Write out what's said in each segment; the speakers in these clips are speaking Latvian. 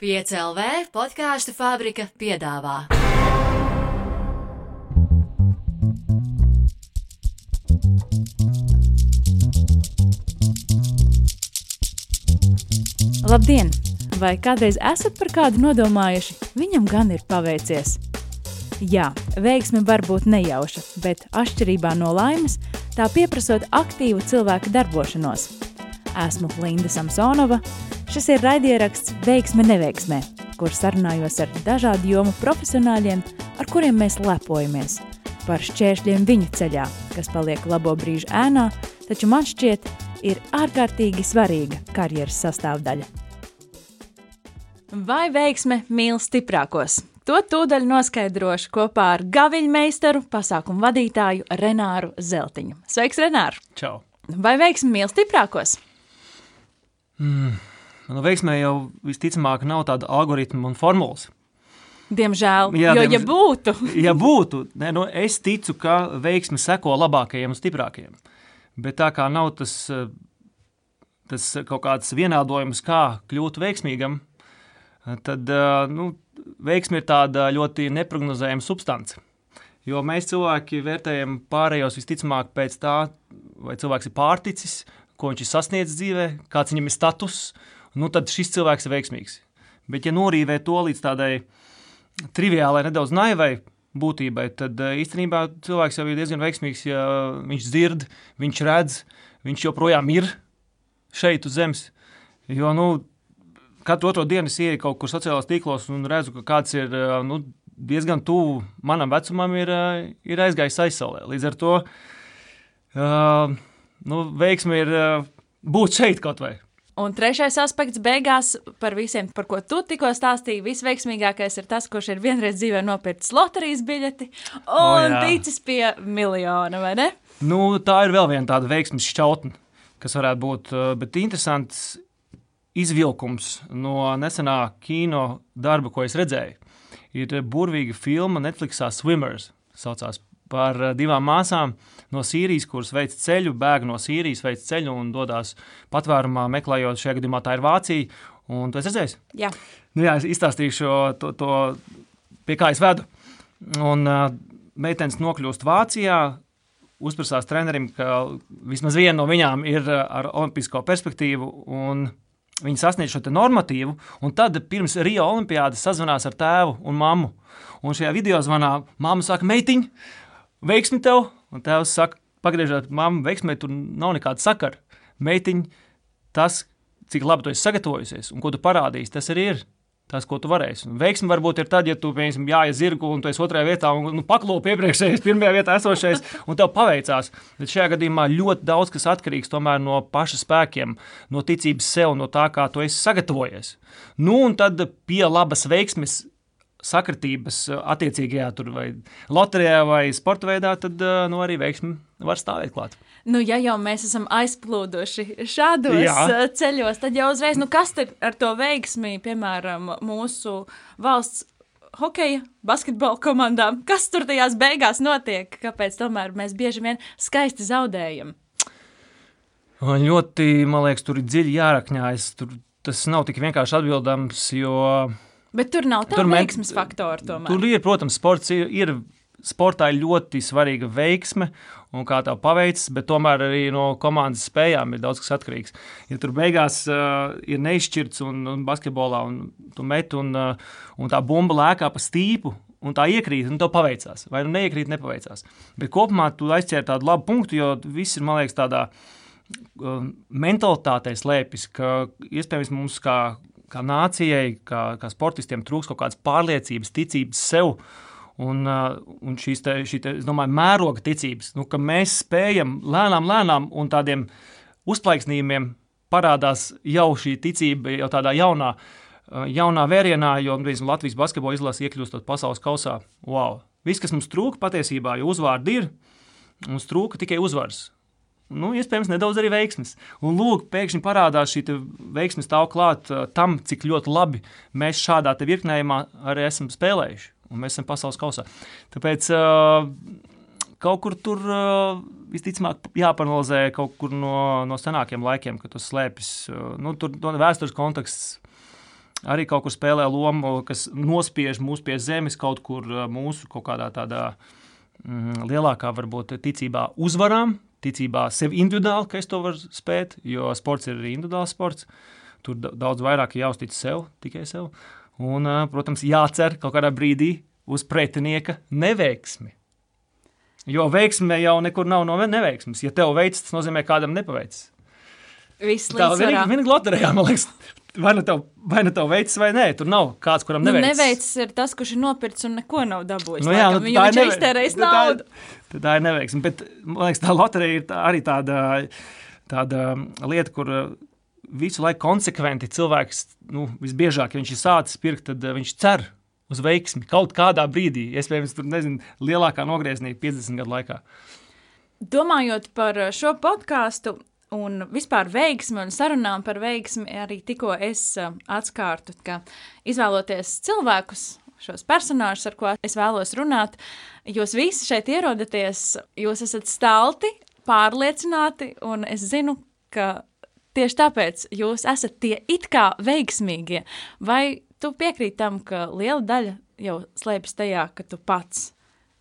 5LV podkāstu fabrika piedāvā. Labdien! Vai kādreiz esat par kādu nodomājuši? Viņam gan ir paveicies. Jā, veiksme var būt nejauša, bet atšķirībā no laimes, tā pieprasot aktīvu cilvēku darbošanos. Esmu Linda Samsonova. Šis ir raidieraksts Veiksme neveiksmē, kur sarunājos ar dažādu jomu profesionāļiem, ar kuriem mēs lepojamies. Par šķēršļiem viņu ceļā, kas paliek labo brīžu ēnā, taču man šķiet, ir ārkārtīgi svarīga karjeras sastāvdaļa. Vai veiksme mīl stiprākos? To tūdaļ noskaidrošu kopā ar gaviļu meistaru, pasākumu vadītāju Renāru Zeltiņu. Sveiks, Renār! Čau! Vai veiksme mīl stiprākos? Mm. Nu, veiksmē jau visticamāk nav tāda algoritma un formulas. Diemžēl, Jā, jo, diemž... ja būtu, ja būtu ne, nu, es ticu, ka veiksme seko labākajiem un stiprākajiem. Bet tā kā nav tas, tas kaut kāds vienādojums, kā kļūt veiksmīgam, tad nu, veiksme ir tāda ļoti neparedzējama substance. Jo mēs cilvēki vērtējam pārējos visticamāk pēc tā, vai cilvēks ir pārticis, ko viņš ir sasniedzis dzīvē, kāds viņam ir status, nu tad šis cilvēks ir veiksmīgs. Bet, ja norīvē to līdz tādai triviālai, nedaudz naivai būtībai, tad eh, īstenībā cilvēks jau ir diezgan veiksmīgs, ja viņš dzird, viņš redz, viņš joprojām ir šeit uz zemes. Jo, nu, katru otro dienu es ieeju kaut kur sociālajos tīklos un redzu, ka kāds ir eh, nu, diezgan tuvu manam vecumam, ir, eh, ir aizgājis aizsaulē. Līdz ar to uh, nu, veiksmi ir uh, būt šeit kaut vai. Un trešais aspekts beigās par visiem, par ko tu tikko stāstīji, visveiksmīgākais ir tas, kurš ir vienreiz dzīvē nopircis loterijas biļeti un oh, ticis pie miljona, vai ne? Nu, tā ir vēl viena tāda veiksmes šķautne, kas varētu būt, uh, bet interesants izvilkums no nesenā kino darba, ko es redzēju. Ir burvīga filma Netflixā Swimmers, saucās par eh, divām māsām no Sīrijas, kuras veic ceļu, bēg no Sīrijas, veic ceļu un dodas patvērumā, meklējot šajā gadījumā tā ir Vācija. Un tu esi redzējis? Jā. Nu, jā, es izstāstīšu to, to, pie kā es vedu. Un uh, meitenes nokļūst Vācijā, uzprasās trenerim, ka vismaz viena no viņām ir ar olimpisko perspektīvu. Viņi sasniedz šo normatīvu, un tad pirms Rio Olimpiādas sazvanās ar tēvu un mammu. Un šajā video zvanā mamma saka, meitiņa, veiksmi tev, un tēvs saka, pagriežot mammu, veiksmē tur nav nekāda sakara. Meitiņa, tas, cik labi tu esi sagatavojusies un ko tu parādīsi, tas arī ir. Tas, ko tu varēsi. Un veiksmi varbūt ir tad, ja tu, piemēram, jāiet zirgu un tu esi otrajā vietā un nu, paklūpi iepriekšējais, pirmajā vietā esošais, un tev paveicās. Bet šajā gadījumā ļoti daudz kas atkarīgs no paša spēkiem, no ticības sev, no tā, kā tu esi sagatavojies. Nu, un tad pie labas veiksmes sakritības eh, attiecīgajā tur vai loterijā vai sporta veidā, tad eh, nu, arī veiksmi var stāvēt klāt. Nu, ja jau mēs esam aizplūduši šādos Jā. Eh, ceļos, tad jau uzreiz, nu, kas ir ar to veiksmi, piemēram, mūsu valsts hokeja, basketbola komandām? Kas tur tajās beigās notiek? Kāpēc tomēr mēs bieži vien skaisti zaudējam? Ļoti, man liekas, tur ir dziļi jārakņājas. Tur tas nav tik vienkārši atbildams, jo Bet tur nav tāda veiksmes faktora. Tomēr. Tur ir, protams, sports ir, ir sportā ir ļoti svarīga veiksme un kā tā paveicis, bet tomēr arī no komandas spējām ir daudz kas atkarīgs. Ja tur beigās uh, ir neizšķirts un, un basketbolā un tu met un, uh, un tā bumba lēkā pa stīpu. Un tā iekrīt, un tev paveicās. Vai nu neiekrīt, nepaveicās. Bet kopumā tu aizķēri tādu labu punktu, jo viss ir, man liekas, tādā uh, mentalitātē slēpjas, ka iespējams mums kā kā nācijai, kā, kā sportistiem trūks kaut kādas pārliecības, ticības sev. Un, uh, un šīs te, šī te, domāju, mēroga ticības, nu, ka mēs spējam lēnām, lēnām un tādiem uzplaiksnījumiem parādās jau šī ticība, jau tādā jaunā, uh, jaunā vērienā, jo piemēram, Latvijas basketbola izlase iekļūstot pasaules kausā. Wow! Viss, kas mums trūka patiesībā, jo uzvārdi ir, mums trūka tikai uzvaras nu, iespējams, nedaudz arī veiksmes. Un lūk, pēkšņi parādās šī veiksme stāv klāt uh, tam, cik ļoti labi mēs šādā virknējumā arī esam spēlējuši. Un mēs esam pasaules kausā. Tāpēc uh, kaut kur tur uh, visticamāk jāpanalizē kaut kur no, no senākiem laikiem, kad tas slēpjas. Nu, tur vēstures konteksts arī kaut kur spēlē lomu, kas nospiež mūs pie zemes kaut kur mūsu kaut kādā tādā mm, lielākā, varbūt, ticībā uzvarām, ticībā sev individuāli, ka es to varu spēt, jo sports ir arī individuāls sports. Tur daudz vairāk jāuztic sev, tikai sev. Un, protams, jācer kaut kādā brīdī uz pretinieka neveiksmi. Jo veiksme jau nekur nav no neveiksmes. Ja tev veicas, tas nozīmē, ka kādam nepaveicis. Viss Tā līdzsvarā. vienīgi, vienīgi loterijā, man liekas, vai nu tev, vai nu tev veicas, vai nē. Tur nav kāds, kuram Nu, neveicis. ir tas, kurš ir nopircis un neko nav dabūjis. Nu, jā, nu, Viņam tā ir iztērējis nu, tā naudu. Tad Tā ir neveiksme. Bet man liekas, tā loterija ir tā, arī tāda, tāda lieta, kur uh, visu laiku konsekventi cilvēks, nu, visbiežāk, ja viņš ir sācis pirkt, tad uh, viņš cer uz veiksmi kaut kādā brīdī. Iespējams, tur nezinu, lielākā nogriezienī 50 gadu laikā. Domājot par uh, šo podkāstu un vispār veiksmi un sarunām par veiksmi, arī tikko es uh, atskārtu, ka izvēloties cilvēkus, šos personāžus, ar ko es vēlos runāt, jūs visi šeit ierodaties, jūs esat stalti, pārliecināti, un es zinu, ka tieši tāpēc jūs esat tie it kā veiksmīgie. Vai tu piekrīti tam, ka liela daļa jau slēpjas tajā, ka tu pats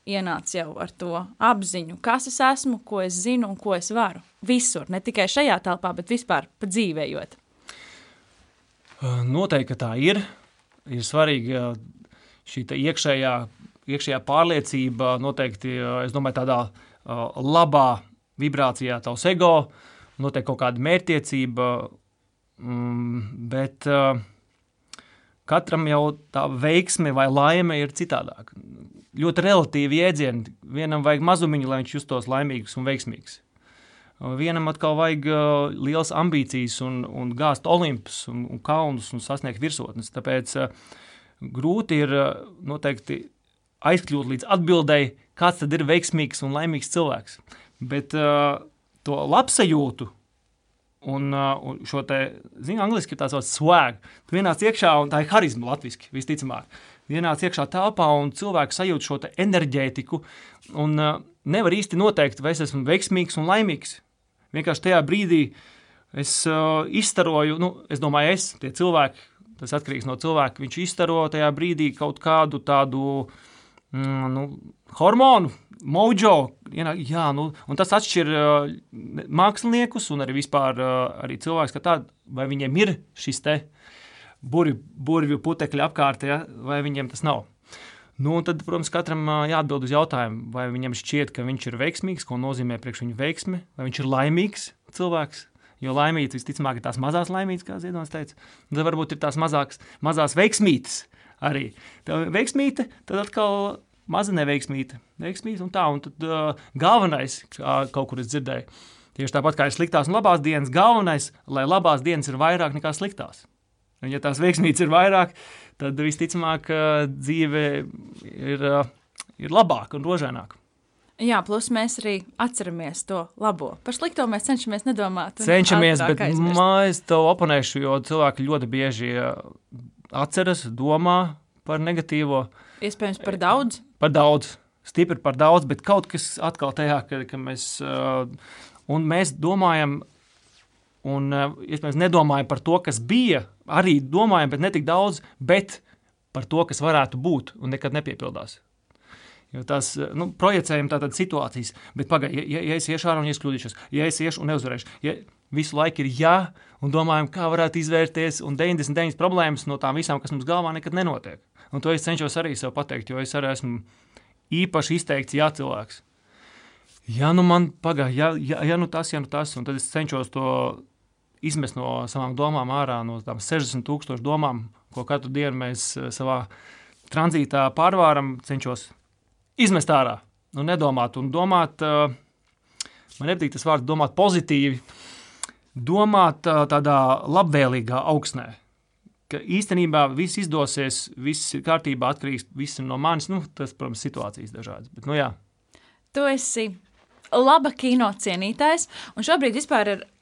ienāc jau ar to apziņu, kas es esmu, ko es zinu un ko es varu. Visur, ne tikai šajā telpā, bet vispār pa dzīvējot. Uh, Noteikti, tā ir. Ir svarīgi uh, šī iekšējā, iekšējā pārliecība, noteikti, es domāju, tādā labā vibrācijā tavs ego, noteikti kaut kāda mērķtiecība, mm, bet katram jau tā veiksme vai laime ir citādāk. Ļoti relatīvi jēdzieni. Vienam vajag mazumiņu, lai viņš justos laimīgs un veiksmīgs. Vienam atkal vajag uh, liels ambīcijas un, un gāzt olimpus un, un kalnus un sasniegt virsotnes. Tāpēc uh, grūti ir uh, noteikti aizkļūt līdz atbildēji, kāds tad ir veiksmīgs un laimīgs cilvēks. Bet uh, to labsajūtu un, uh, un šo te, zinu, ir tāds vārds swag. Tu vienāc iekšā un tā ir harizma latviski, visticamāk. Ienāc iekšā telpā un cilvēks sajūt šo enerģētiku un uh, nevar īsti noteikt, vai es esmu veiksmīgs un laimīgs. Vienkārši tajā brīdī es uh, izstaroju, nu, es domāju, es, tie cilvēki, tas atkarīgs no cilvēka, viņš izstaro tajā brīdī kaut kādu tādu mm, nu, hormonu, mojo. Jā, nu, tas atšķir uh, māksliniekus un arī vispār uh, arī cilvēks, ka tād, vai viņiem ir šis te burvju, burvju putekļi apkārt, ja, vai viņiem tas nav. Nu, tad, protams, katram jāatbild uz jautājumu, vai viņam šķiet, ka viņš ir veiksmīgs, ko nozīmē priekš viņa veiksme, vai viņš ir laimīgs cilvēks. Jo laimīgs visticamāk ir tās mazās laimīgas, kā Ziedonis teica. Tad varbūt ir tās mazākas, mazās veiksmītes arī. Tā veiksmīte, tad atkal maza neveiksmīte. Veiksmīte un tā. Un tad uh, galvenais, kā kaut kur es dzirdēju, tieši tāpat kā ir sliktās un labās dienas, galvenais, lai labās dienas ir vairāk nekā sliktās. Un, ja tās veiksmīgas ir vairāk, tad visticamāk dzīve ir, ā, ir labāka un rožaināka. Jā, plus mēs arī atceramies to labo. Par slikto mēs cenšamies nedomāt. Cenšamies, bet aizmirst. mēs to oponēšu, jo cilvēki ļoti bieži ā, atceras, domā par negatīvo, Iespējams, par daudz. par daudz, stipri par daudz, bet kaut kas atkal tajā, ka, ka mēs, ā, un mēs domājam, un iespējams nedomājam par to, kas bija, arī domājam, bet ne tik daudz, bet par to, kas varētu būt un nekad nepiepildās. Jo tās nu, projicējam tādas situācijas, bet pagaidi, ja, ja, ja es iešu ārā un es kļūdīšos, ja es iešu un neuzvarēšu, ja visu laiku ir jā, un domājam, kā varētu izvērties, un 99 problēmas no tām visām, kas mums galvā nekad nenotiek. Un to es cenšos arī sev pateikt, jo es arī esmu īpaši izteikts jā cilvēks. Ja nu man pagaidi, ja, ja, ja nu tas, ja nu tas, un tad es cenšos to izmest no savām domām ārā, no tām 60 tūkstošu domām, ko katru dienu mēs eh, savā tranzītā pārvāram, cenšos izmest ārā. Nu, nedomāt, un domāt, uh, man nepatīk tas vārds, domāt pozitīvi, domāt uh, tādā labvēlīgā augsnē. Ka īstenībā viss izdosies, viss ir kārtībā, atkarīgs no manis. Nu, tas, protams, situācijas dažādas. Bet, nu, jā. Tu esi laba kino cienītājs, un šobrīd ir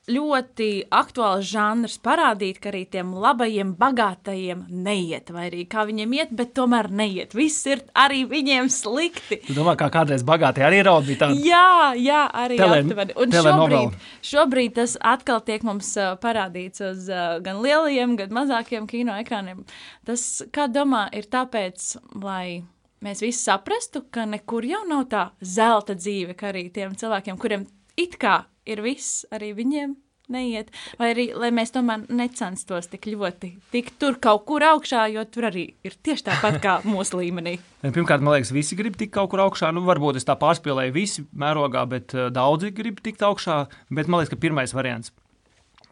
ļoti aktuāls žanrs parādīt, ka arī tiem labajiem, bagātajiem neiet, vai arī kā viņiem iet, bet tomēr neiet. Viss ir arī viņiem slikti. Tu domā, kā kādreiz bagātie arī raud bija tādi? Jā, jā, arī aptuveni. Un šobrīd, šobrīd tas atkal tiek mums parādīts uz gan lielajiem, gan mazākiem kino ekrāniem. Tas, kā domā, ir tāpēc, lai mēs visi saprastu, ka nekur jau nav tā zelta dzīve, ka arī tiem cilvēkiem, kuriem it kā ir viss, arī viņiem neiet. Vai arī, lai mēs tomēr necenstos tik ļoti tikt tur kaut kur augšā, jo tur arī ir tieši tāpat kā mūsu līmenī. Pirmkārt, man liekas, visi grib tikt kaut kur augšā. Nu, varbūt es tā pārspīlēju visi mērogā, bet uh, daudzi grib tikt augšā. Bet man liekas, ka pirmais variants.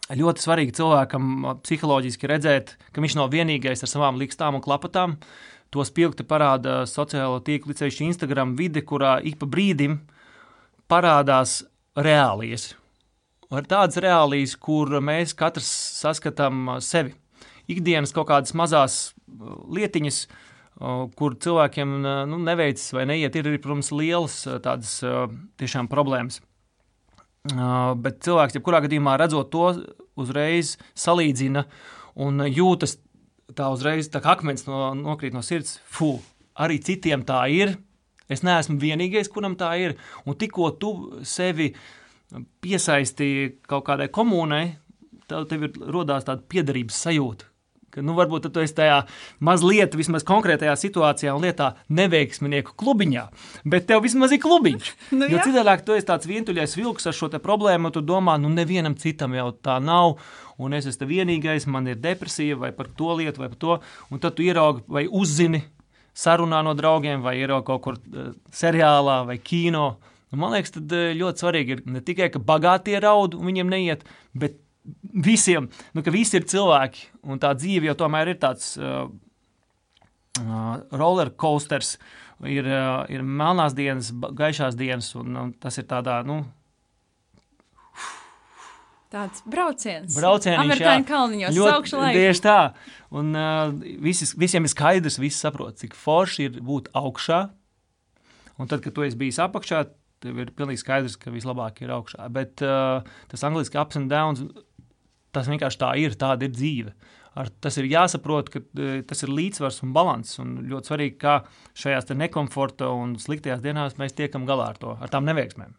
Ļoti svarīgi cilvēkam psiholoģiski redzēt, ka viņš nav vienīgais ar savām likstām un klapatām. To spilgti parāda sociālo tīklu, ceļš Instagram vide, kurā ik pa brīdim parādās reālijas. Ir tādas reālijas, kur mēs katrs saskatām uh, sevi. Ikdienas kaut kādas mazas uh, lietiņas, uh, kur cilvēkiem nu, neveicas vai neiet, ir, protams, lielas tādas tiešām problēmas. Bet cilvēks, jebkurā gadījumā, redzot to, uzreiz salīdzina un jūtas tā uzreiz, tā kā akmens no, nokrīt no sirds. Fū, arī citiem tā ir. Es neesmu vienīgais, kuram tā ir. Un tikko tu sevi piesaisti kaut kādai komunai, tev, tev ir rodās tāda piederības sajūta. Ka, nu, varbūt tu esi tajā mazliet, vismaz konkrētajā situācijā un lietā, neveiksminieku klubiņā, bet tev vismaz ir klubiņš. Nu, jo citādi tu esi tāds vientuļais vilks ar šo te problēmu, tu domā, nu, nevienam citam jau tā nav. Un es esmu vienīgais, man ir depresija vai par to lietu, vai par to. Un tad tu ieraugi vai uzzini sarunā no draugiem, vai ieraugi kaut kur uh, seriālā vai kino. Un man liekas, tad uh, ļoti svarīgi ir ne tikai, ka bagātie raud un viņiem neiet, bet visiem, nu, ka visi ir cilvēki, un tā dzīve jau tomēr ir tāds uh, roller coasters, ir, uh, ir melnās dienas, gaišās dienas, un, un tas ir tādā, nu, Tāds brauciens. Braucieniņš, Amerikāņu kalniņos, Ļoti- saukšu laiku. Tieši tā. Un uh, visi, visiem ir skaidrs, visi saprot, cik forši ir būt augšā. Un tad, kad tu esi bijis apakšā, tev ir pilnīgi skaidrs, ka vislabāk ir augšā. Bet uh, tas angļuiski ups and downs, tas vienkārši tā ir, tāda ir dzīve. Ar, tas ir jāsaprot, ka uh, tas ir līdzsvars un līdzsvars. Ļoti svarīgi, kā šajās nekomforta un sliktajās dienās mēs tiekam galā ar to, ar tām neveiksmēm.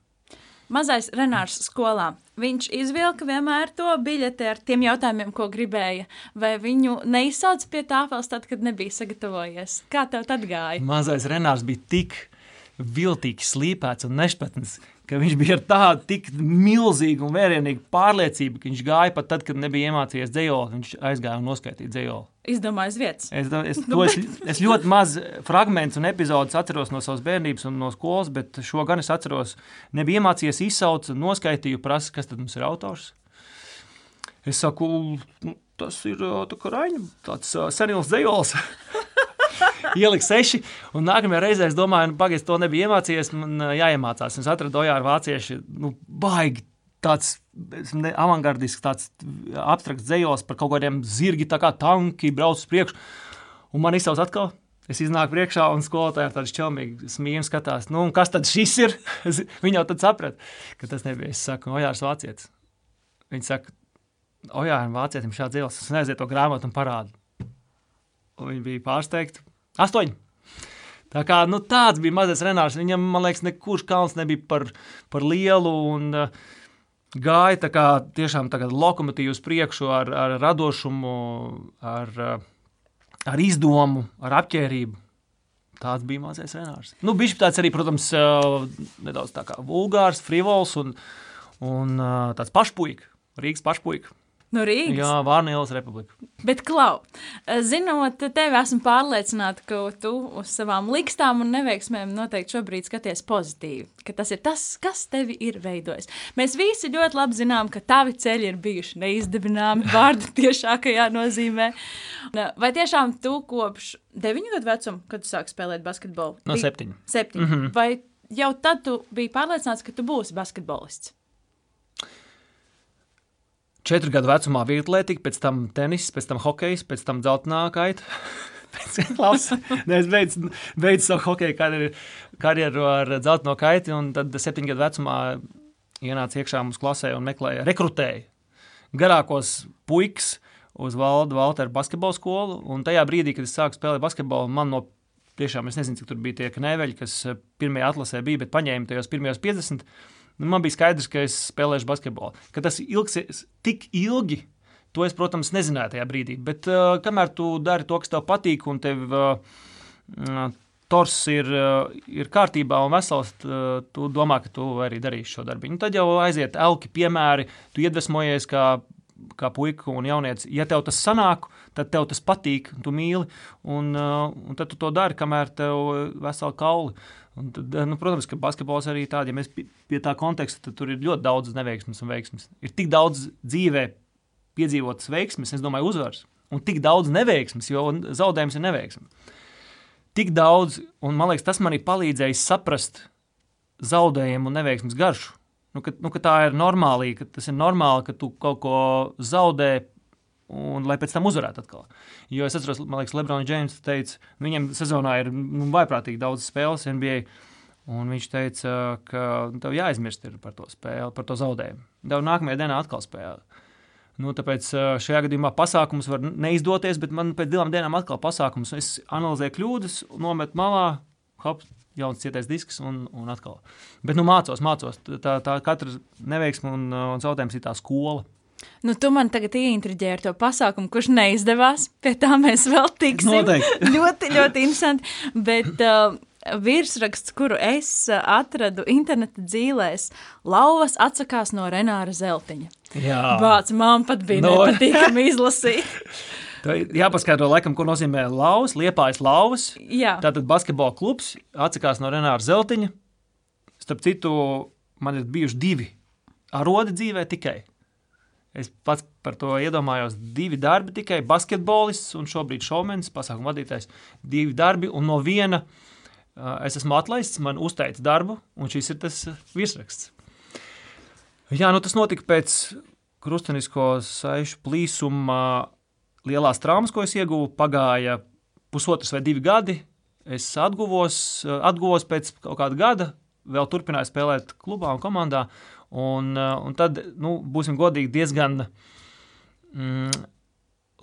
Mazais Renārs skolā. Viņš izvilka vienmēr to biļeti ar tiem jautājumiem, ko gribēja. Vai viņu neizsauca pie tāfeles tad, kad nebija sagatavojies? Kā tev tad gāja? Mazais Renārs bija tik viltīgs, slīpēts un nešpatns, ka viņš bija ar tādu milzīgu un vērienīgu pārliecību, ka viņš gāja pat tad, kad nebija iemācījies dzējoli. Viņš aizgāja un noskaitīja dzējoli. Izdomājis vietas. Es, es, Nu, es, es ļoti maz fragmentus un epizodus atceros no savas bērnības un no skolas, bet šo gan es atceros. Nebija iemācījies izsaukt, noskaitīju, prasa, kas tad mums ir autors. Es saku, nu, tas ir ā, tā Raņa, tāds uh, senils dzējols. Ieliku seši, un nākamajā reizē es domāju, nu, pagaidi, to nebija iemācījies. Man jāiemācās. Es atradu Ojāru vācieši, nu, baigi tāds avangardisks, tāds abstrakts dzējos par kaut kādiem zirgi, tā kā tanki brauc uz priekšu. Un man izsauc atkal. Es iznāku priekšā, un skolotāja tāda šķelmīga smieja skatās, nu, kas tad šis ir? Viņa jau tad saprata, ka tas nebija. Es saku, Ojārs vācietis. Viņa saka, Ojāram vācietim šāds dzēles, es neaiziet to grāmatu un parādu. Un viņa bija pārsteigta. Astoņi! Tā kā nu, tāds bija mazais renārs. Viņam, man liekas, nekurš kalns nebija par, par lielu. Un, uh, gāja tā kā tiešām tā kā lokomotīva uz priekšu ar, ar radošumu, ar, ar izdomu, ar apģērību. Tāds bija mazais renārs. Nu, bija tāds arī, protams, nedaudz tā kā vulgārs, frivols un, un tāds pašpuika, Rīgas pašpuika. No Rīgas. Jā, Vārnīlas republika. Bet, Klau, zinot tevi, esmu pārliecināta, ka tu uz savām likstām un neveiksmēm noteikti šobrīd skaties pozitīvi. Ka tas ir tas, kas tevi ir veidojis. Mēs visi ļoti labi zinām, ka tavi ceļi ir bijuši neizdevināmi vārdu tiešākajā nozīmē. Vai tiešām tu kopš deviņu gadu vecuma, kad tu sāki spēlēt basketbolu? No septiņu. Septiņi. Mm -hmm. Vai jau tad tu biji pārliecināts, ka tu būsi basketbolists? Četru gadu vecumā vietlētika, pēc tam tenis, pēc tam hokejs, pēc tam dzeltenā kaita. Tam es beidzu, beidzu savu hokeja karjeru, karjeru ar dzelteno kaiti, un tad septiņu gadu vecumā ienāca iekšā mums klasē un meklēja, rekrutēja garākos puikas uz Valdu Valteru basketbalu skolu. Un tajā brīdī, kad es sāku spēlēt basketbolu, man no tiešām es nezinu, cik tur bija tie kneveļi, kas pirmajā atlasē bija, bet paņēma tajos pirmajos 50. Nu, man bija skaidrs, ka es spēlēšu basketbolu. Ka tas ilgsies tik ilgi, to es, protams, nezināju tajā brīdī. Bet uh, kamēr tu dari to, kas tev patīk, un tev uh, tors ir, uh, ir kārtībā un vesels, tu domā, ka tu arī darīsi šo darbu. Nu, tad jau aiziet elki piemēri, tu iedvesmojies kā kā puika un jaunietis, ja tev tas sanāk, tad tev tas patīk, tu mīli, un, uh, un tad tu to dari, kamēr tev veseli kauli. Un tad, uh, nu, protams, ka basketbols arī tāds, ja mēs pie tā konteksta, tad tur ir ļoti daudz neveiksmes un veiksmes. Ir tik daudz dzīvē piedzīvotas veiksmes, es domāju, uzvaras, un tik daudz neveiksmes, jo zaudējums ir neveiksme. Tik daudz, un man liekas, tas man ir palīdzējis saprast zaudējumu un neveiksmes garšu. Nu, ka, nu, ka tā ir normāli, ka tas ir normāli, ka tu kaut ko zaudē. Un, lai pēc tam uzvarētu atkal. Jo es atceros, man liekas, Lebrons Džeims teica, nu, viņam sezonā ir nu, vaiprātīgi daudz spēles NBA. Un viņš teica, ka tev jāaizmirst par to spēli, par to zaudējumu. Tev nākamajā dienā atkal spēlē. Nu, tāpēc šajā gadījumā pasākums var neizdoties, bet man pēc divām dienām atkal pasākums. Es analizēju kļūdas, nometu malā, hop, jauns cietais disks un, un atkal. Bet nu, mācos, mācos. Tā, tā katra neveiksme un, un zaudējums ir tā skola. Nu, tu man tagad ieintriģēji ar to pasākumu, kurš neizdevās. Pie tā mēs vēl tiksim. Noteikti. ļoti, ļoti interesanti. Bet uh, virsraksts, kuru es uh, atradu interneta dzīvēs, lauvas atsakās no Renāra Zeltiņa. Jā, Vāc, man pat bija no. nepatīkami izlasīt. Jāpaskaidro, laikam, ko nozīmē lauvas, liepājas lauvas. Jā. Tātad basketbola klubs atsakās no Renāra Zeltiņa. Starp citu, man ir bijuši divi arodi dzīvē tikai. Es pats par to iedomājos. Divi darbi tikai basketbolists un šobrīd šovmenis, pasākuma vadītājs. Divi darbi, un no viena uh, es esmu atlaists, man uzteica darbu, un šis ir tas virsraksts. Jā, nu tas notika pēc krustenisko saišu plīsuma lielās traumas, ko es ieguvu, pagāja pusotrs vai divi gadi. Es atguvos, atguvos pēc kaut kāda gada, vēl turpināju spēlēt klubā un komandā. Un, un tad, nu, būsim godīgi, diezgan mm,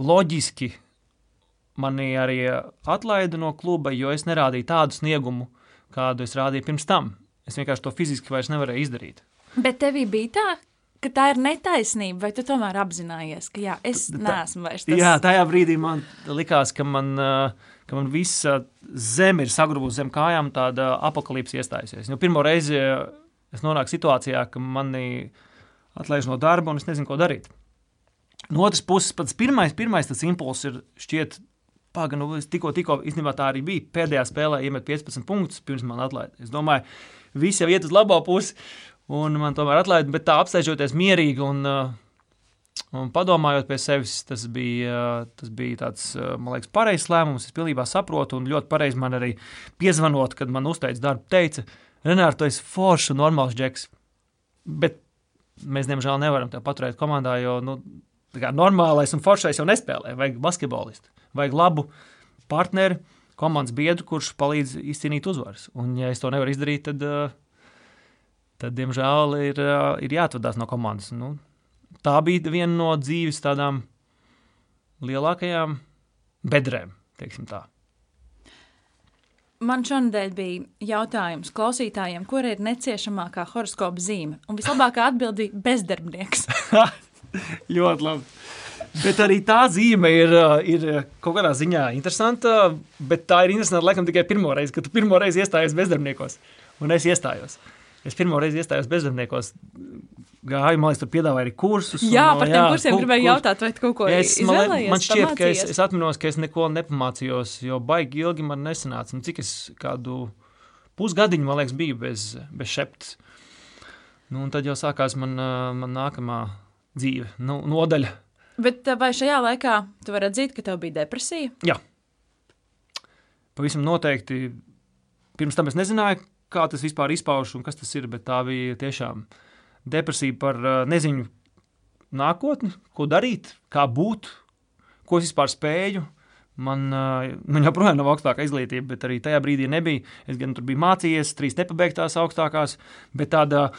loģiski mani arī atlaida no kluba, jo es nerādīju tādu sniegumu, kādu es rādīju pirms tam. Es vienkārši to fiziski vairs nevarēju izdarīt. Bet tevī bija tā, ka tā ir netaisnība, vai tu tomēr apzinājies, ka jā, es neesmu vairs tas? Jā, tajā brīdī man likās, ka man, ka man visa zeme ir sagrūzusi zem kājām, tāda apakalipse iestājusies. Nu, pirmo reizi es nonāku situācijā, ka mani atlaiž no darba un es nezinu, ko darīt. No otras puses, pats pirmais, pirmais tas impulss ir šķiet, Pagaidām, nu, tikko, tikko, īstenībā tā arī bija. Pēdējā spēlē iemet 15 punktus, pirms man atlaida. Es domāju, viss jau iet uz labo pusi un man tomēr atlaida, bet tā apsēžoties mierīgi un, uh, un padomājot pie sevis, tas bija, uh, tas bija tāds, uh, man liekas, pareizs lēmums. Es pilnībā saprotu, un ļoti pareizi man arī piezvanot, kad man uzteica darbu, teica, Renārs, tu esi foršs un normāls džeks. Bet mēs, diemžēl, nevaram te paturēt komandā, jo nu, normālais un foršais jau nespēlē. Vajag basketbolistu, vajag labu partneri, komandas biedru, kurš palīdz izcīnīt uzvaras. Un, ja es to nevaru izdarīt, tad uh, tad, diemžēl, ir, ir jāatvadās no komandas. Nu, tā bija viena no dzīves tādām lielākajām bedrēm, teiksim tā. Man šonadēļ bija jautājums klausītājiem, kur ir neciešamākā horoskopa zīme. Un vislabākā atbilde bija bezdarbnieks. Ļoti labi. Bet arī tā zīme ir, ir kaut kādā ziņā interesanta. Bet tā ir interesanta laikam tikai pirmo reizi, kad tu pirmo reizi iestājies bezdarbniekos. Un es iestājos. Es pirmo reizi iestājos bezdarbniekos. Gāju, man liekas, tur piedāvāja arī kursus. Jā, un, par tiem jā, kursiem gribēju jautāt, vai tu kaut ko es, man, man šķiet, pamācījies? ka es, es atminos, ka es neko nepamācījos, jo baigi ilgi man nesanāca. Nu, cik es kādu pusgadiņu, man liekas, biju bez, bez šeptes. Nu, un tad jau sākās man, man nākamā dzīve, nu, nodaļa. Bet vai šajā laikā tu vari atzīt, ka tev bija depresija? Jā. Pavisam noteikti. Pirms tam es nezināju, kā tas vispār izpaužas un kas tas ir. Bet tā bija tiešām depresija par uh, neziņu nākotni, ko darīt, kā būt, ko es vispār spēju. Man, uh, man joprojām nav augstākā izglītība, bet arī tajā brīdī nebija. Es gan tur biju mācījies, trīs nepabeigtās augstākās, bet tāda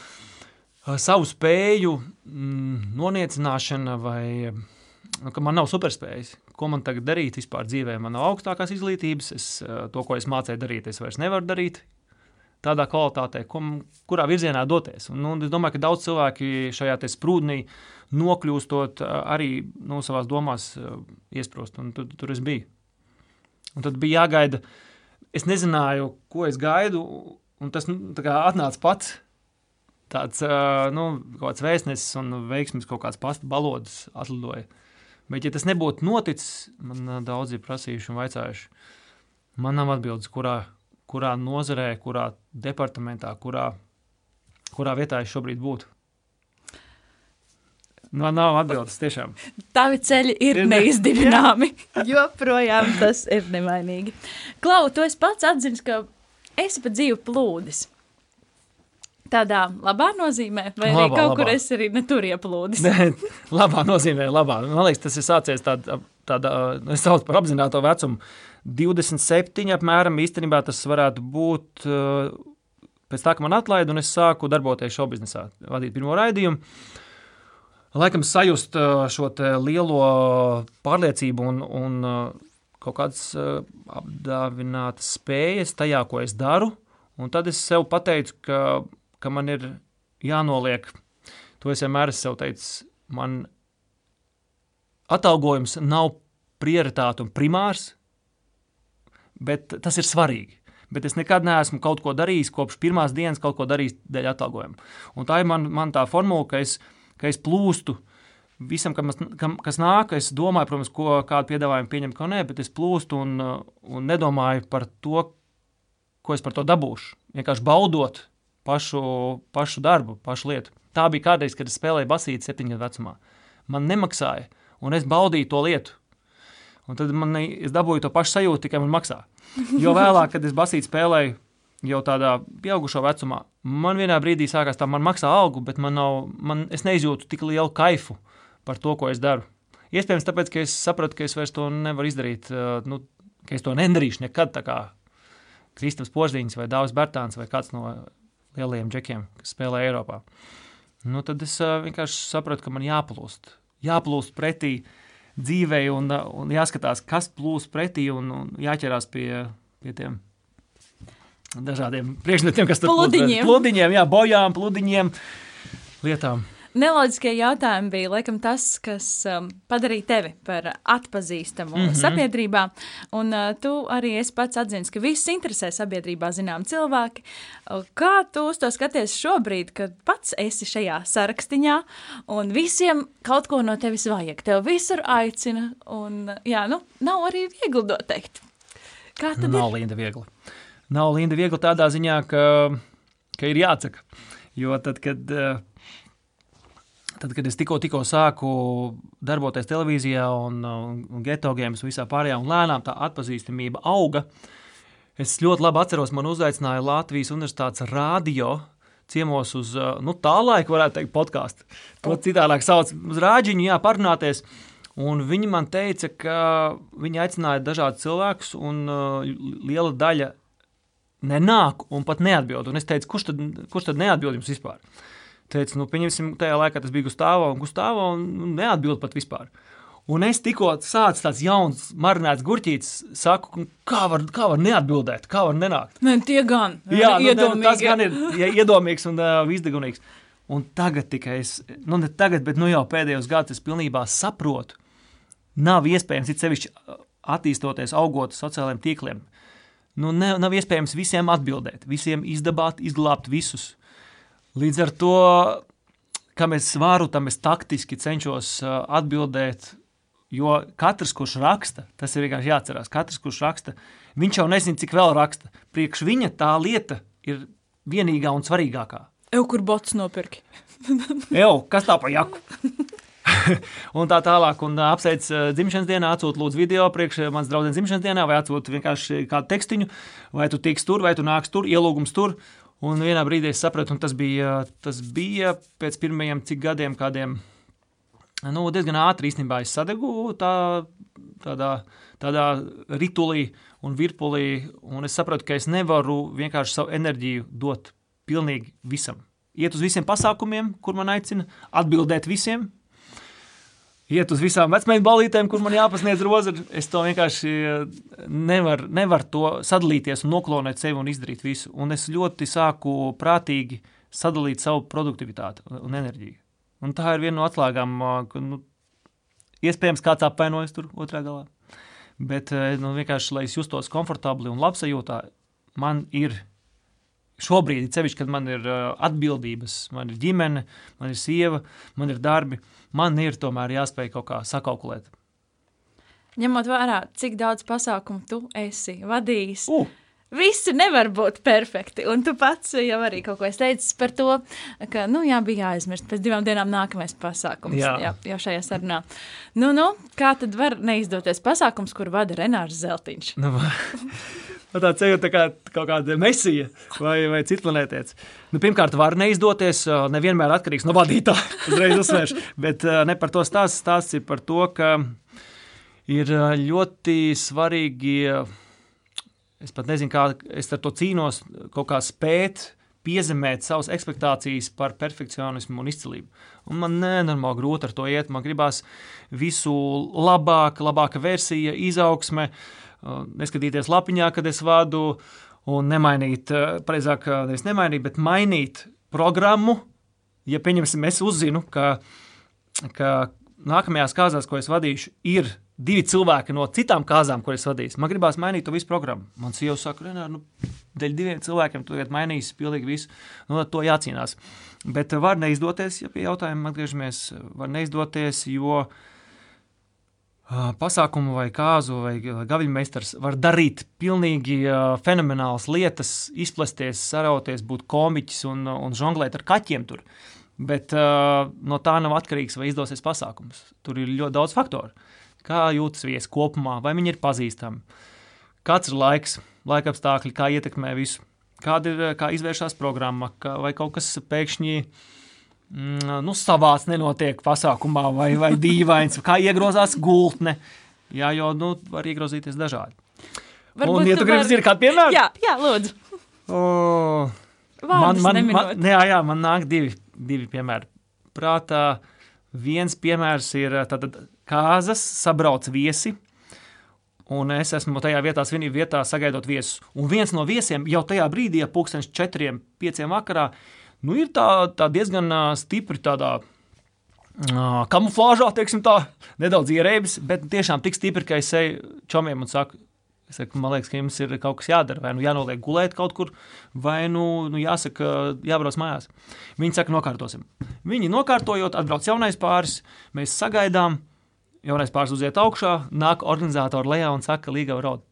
savu spēju mm, noniecināšana vai nu, ka man nav superspējas. Ko man tagad darīt vispār dzīvē? Man nav augstākās izglītības, es, to, ko es mācīju darīt, es vairs nevaru darīt tādā kvalitātē, ko, kurā virzienā doties. Un, nu, es domāju, ka daudz cilvēki šajā sprūdnī nokļūstot arī no nu, savās domās iesprost, un tur, tur es biju. Un tad bija jāgaida. Es nezināju, ko es gaidu, un tas nu, atnāca pats tāds nu, kaut kāds vēstnesis un veiksmīgs kaut kāds pasta balodas atlidoja. Bet, ja tas nebūtu noticis, man daudzi ir prasījuši un vaicājuši. Man nav atbildes, kurā, kurā nozarē, kurā departamentā, kurā, kurā vietā es šobrīd būtu. Man nav atbildes tiešām. Tavi ceļi ir, ir neizdibināmi. joprojām tas ir nemainīgi. Klau, tu esi pats atzinis, ka esi pa dzīvi plūdis. Tādā labā nozīmē, vai labā, arī kaut labā. kur es arī netur ieplūdis? Nē, labā nozīmē, labā. Man liekas, tas ir sācies tādā, tādā nu, es saucu par apzināto vecumu. 27 apmēram īstenībā tas varētu būt pēc tā, ka man atlaida un es sāku darboties šobrīd biznesā, vadīt pirmo raidījumu. Laikam sajust šo lielo pārliecību un, un kaut kādas apdāvinātas spējas tajā, ko es daru. Un tad es sev pateicu, ka ka man ir jānoliek, to es vienmēr esmu sev teicis, man atalgojums nav prioritāte un primārs, bet tas ir svarīgi. Bet es nekad neesmu kaut ko darījis, kopš pirmās dienas kaut ko darījis dēļ atalgojuma. Un tā ir man, man tā formula, ka es, ka es plūstu visam, kas, kas nāk. Es domāju, protams, ko, kādu piedāvājumu pieņemt, ko nē, bet es plūstu un, un nedomāju par to, ko es par to dabūšu. Vienkārši baudot pašu, pašu darbu, pašu lietu. Tā bija kādreiz, kad es spēlēju basīti septiņu gadu vecumā. Man nemaksāja, un es baudīju to lietu. Un tad man, es dabūju to pašu sajūtu, tikai man maksā. Jo vēlāk, kad es basīti spēlēju, jau tādā pieaugušo vecumā, man vienā brīdī sākās tā, man maksā algu, bet man nav, man, es neizjūtu tik lielu kaifu par to, ko es daru. Iespējams, tāpēc, ka es sapratu, ka es vairs to nevaru izdarīt, nu, ka es to nedarīšu nekad. Tā kā Kristaps Porziņš vai Dārzs Bērtāns vai kāds no lielajiem džekiem, kas spēlē Eiropā. Nu, tad es uh, vienkārši sapratu, ka man jāplūst. Jāplūst pretī dzīvei un, un jāskatās, kas plūst pretī un, un jāķerās pie, pie tiem dažādiem priekšmetiem, kas tur plūdiņiem. Plūdiņiem, jā, bojām, plūdiņiem, lietām. Neloģiskie jautājumi bija laikam tas, kas um, padarīja tevi par atpazīstamu mm -hmm. sabiedrībā. Un uh, tu arī esi pats atzins, ka visus interesē sabiedrībā zinām cilvēki. Kā tu uz to skaties šobrīd, kad pats esi šajā sarakstiņā un visiem kaut ko no tevis vajag? Tev visur aicina un jā, nu, nav arī viegli doteikt. Kā tad nav ir? Linda viegli. Nav Linda viegli tādā ziņā, ka, ka ir jāatsaka. Jo tad, kad uh, Tad, kad es tikko, tikko sāku darboties televīzijā un, un, un geto gēmas visā pārējā, un lēnām tā atpazīstamība auga, es ļoti labi atceros, man uzaicināja Latvijas Universitātes radio ciemos uz nu, tā laika, varētu teikt, podkāstu. To citādāk sauc uz rāģiņu, jā, parunāties. Un viņi man teica, ka viņi aicināja dažādus cilvēkus, un uh, liela daļa nenāk un pat neatbild. Un es teicu, kurš tad, kurš tad neatbild jums vispār? Teica, nu, pieņemsim, tajā laikā tas bija Gustavs un Gustavs, un neatbild pat vispār. Un es tikko sācu tāds jauns, marinēts gurķītis, saku, kā var, kā var neatbildēt, kā var nenākt. Ne, tie gan, Jā, nu, ne, tas gan ir ja, iedomīgs un uh, izdegunīgs. Un tagad tikai es, nu ne tagad, bet nu jau pēdējos gados es pilnībā saprotu, nav iespējams, it sevišķi attīstoties, augot sociālajiem tīkliem, nu ne, nav iespējams visiem atbildēt, visiem izdabāt, izglābt visus. Līdz ar to, kam es varu, tam es taktiski cenšos atbildēt. Jo katrs, kurš raksta, tas ir vienkārši jāatcerās. Katrs, kurš raksta, viņš jau nezina, cik vēl raksta. Priekš viņa tā lieta ir vienīgā un svarīgākā. Eju, kur bots nopirki? Eju, kas tā pa jaku? un tā tālāk, un apsveic uh, dzimšanas dienā, atsūta lūdzu video priekš manas draudzenes dzimšanas dienā, vai atsūta vienkārši kādu tekstiņu, vai tu tiks tur, vai tu nāks tur, ielūgums tur. Un vienā brīdī es sapratu, un tas bija, tas bija pēc pirmajiem cik gadiem, kādiem nu, diezgan ātri īstenībā es sadegu tā, tādā, tādā ritulī un virpulī, un es sapratu, ka es nevaru vienkārši savu enerģiju dot pilnīgi visam. iet uz visiem pasākumiem, kur man aicina, atbildēt visiem. Iet uz visām vecmēņu balītēm, kur man jāpasniedz roza. Es to vienkārši nevaru nevar to sadalīties un noklonēt sevi un izdarīt visu. Un es ļoti sāku prātīgi sadalīt savu produktivitāti un enerģiju. Un tā ir viena no atslēgām, ka nu, iespējams kāds apvainojas tur otrā galā. Bet nu, vienkārši, lai es justos komfortabli un labsajūtā, man ir šobrīd, cevišķi, kad man ir atbildības, man ir ģimene, man ir sieva, man ir darbi, man ir tomēr jāspēj kaut kā sakalkulēt. Ņemot vērā, cik daudz pasākumu tu esi vadījis, Uh! Visi nevar būt perfekti. Un tu pats jau arī kaut ko teici par to, ka, nu, jā, bija jāaizmirst. Pēc divām dienām nākamais pasākums. Jā. jā jau šajā sarunā. Nu, nu, kā tad var neizdoties pasākums, kur vada Renārs Zeltiņš? Nu, Nu, tā ceļā tā kā kaut kāda mesija vai, vai citplanētietis. Nu, pirmkārt, var neizdoties, nevienmēr atkarīgs no vadītāja. Uzreiz uzsvēršu. Bet ne par to stāsts. Stāsts ir par to, ka ir ļoti svarīgi. Es pat nezinu, kā es ar to cīnos, kaut kā spēt piezemēt savas expectācijas par perfekcionismu un izcilību. Un man nenormāli grūti ar to iet. Man gribās visu labāk, labāka versija, izaugsme, uh, neskatīties lapiņā, kad es vadu, un nemainīt, precīzāk, nevis nemainīt, bet mainīt programmu. Ja, pieņemsim, es uzzinu, ka, ka nākamajās kāzās, ko es vadīšu, ir divi cilvēki no citām kāzām, kuras vadīs. Man gribās mainīt to visu programmu. Man sieva saka, Renār, nu, dēļ diviem cilvēkiem tu tagad mainīsi pilnīgi visu. Nu, ar to jācīnās. Bet var neizdoties, ja pie jautājuma atgriežamies, var neizdoties, jo uh, pasākumu vai kāzu vai gaviļmeistars var darīt pilnīgi uh, fenomenālas lietas, izplesties, sarauties, būt komiķis un, un žonglēt ar kaķiem tur. Bet uh, no tā nav atkarīgs, vai izdosies pasākums. Tur ir ļoti daudz faktoru. Kā jūtas viesi kopumā, vai viņi ir pazīstami, kāds ir laiks, laika apstākļi, kā ietekmē visu, kāda ir kā izvēršās programma, kā, vai kaut kas pēkšņi mm, nu, savāds nenotiek pasākumā, vai, vai dīvains, kā iegrozās gultne. Jā, jo nu, var iegrozīties dažādi. Varbūt Un, ja tu gribi vari- zināt, kādu piemēru? Jā, jā lūdzu. Oh. Man, man, neminot. man, jā, jā, man nāk divi, divi piemēri. Prātā viens piemērs ir tātad, kāzas, sabrauc viesi. Un es esmu tajā vietā, svinību vietā, sagaidot viesus. Un viens no viesiem jau tajā brīdī, ja pūkstens četriem, pieciem vakarā, nu ir tā, tā diezgan stipri tādā ā, kamuflāžā, teiksim tā, nedaudz ierēbis, bet tiešām tik stipri, ka es eju čomiem un saku, Es saku, man liekas, ka jums ir kaut kas jādara. Vai nu jānoliek gulēt kaut kur, vai nu, nu jāsaka, jābrauc mājās. Viņi saka, nokārtosim. Viņi nokārtojot, atbrauc jaunais pāris, mēs sagaidām. Jaunais pāris uziet augšā, nāk organizatori lejā un saka, ka līga raud.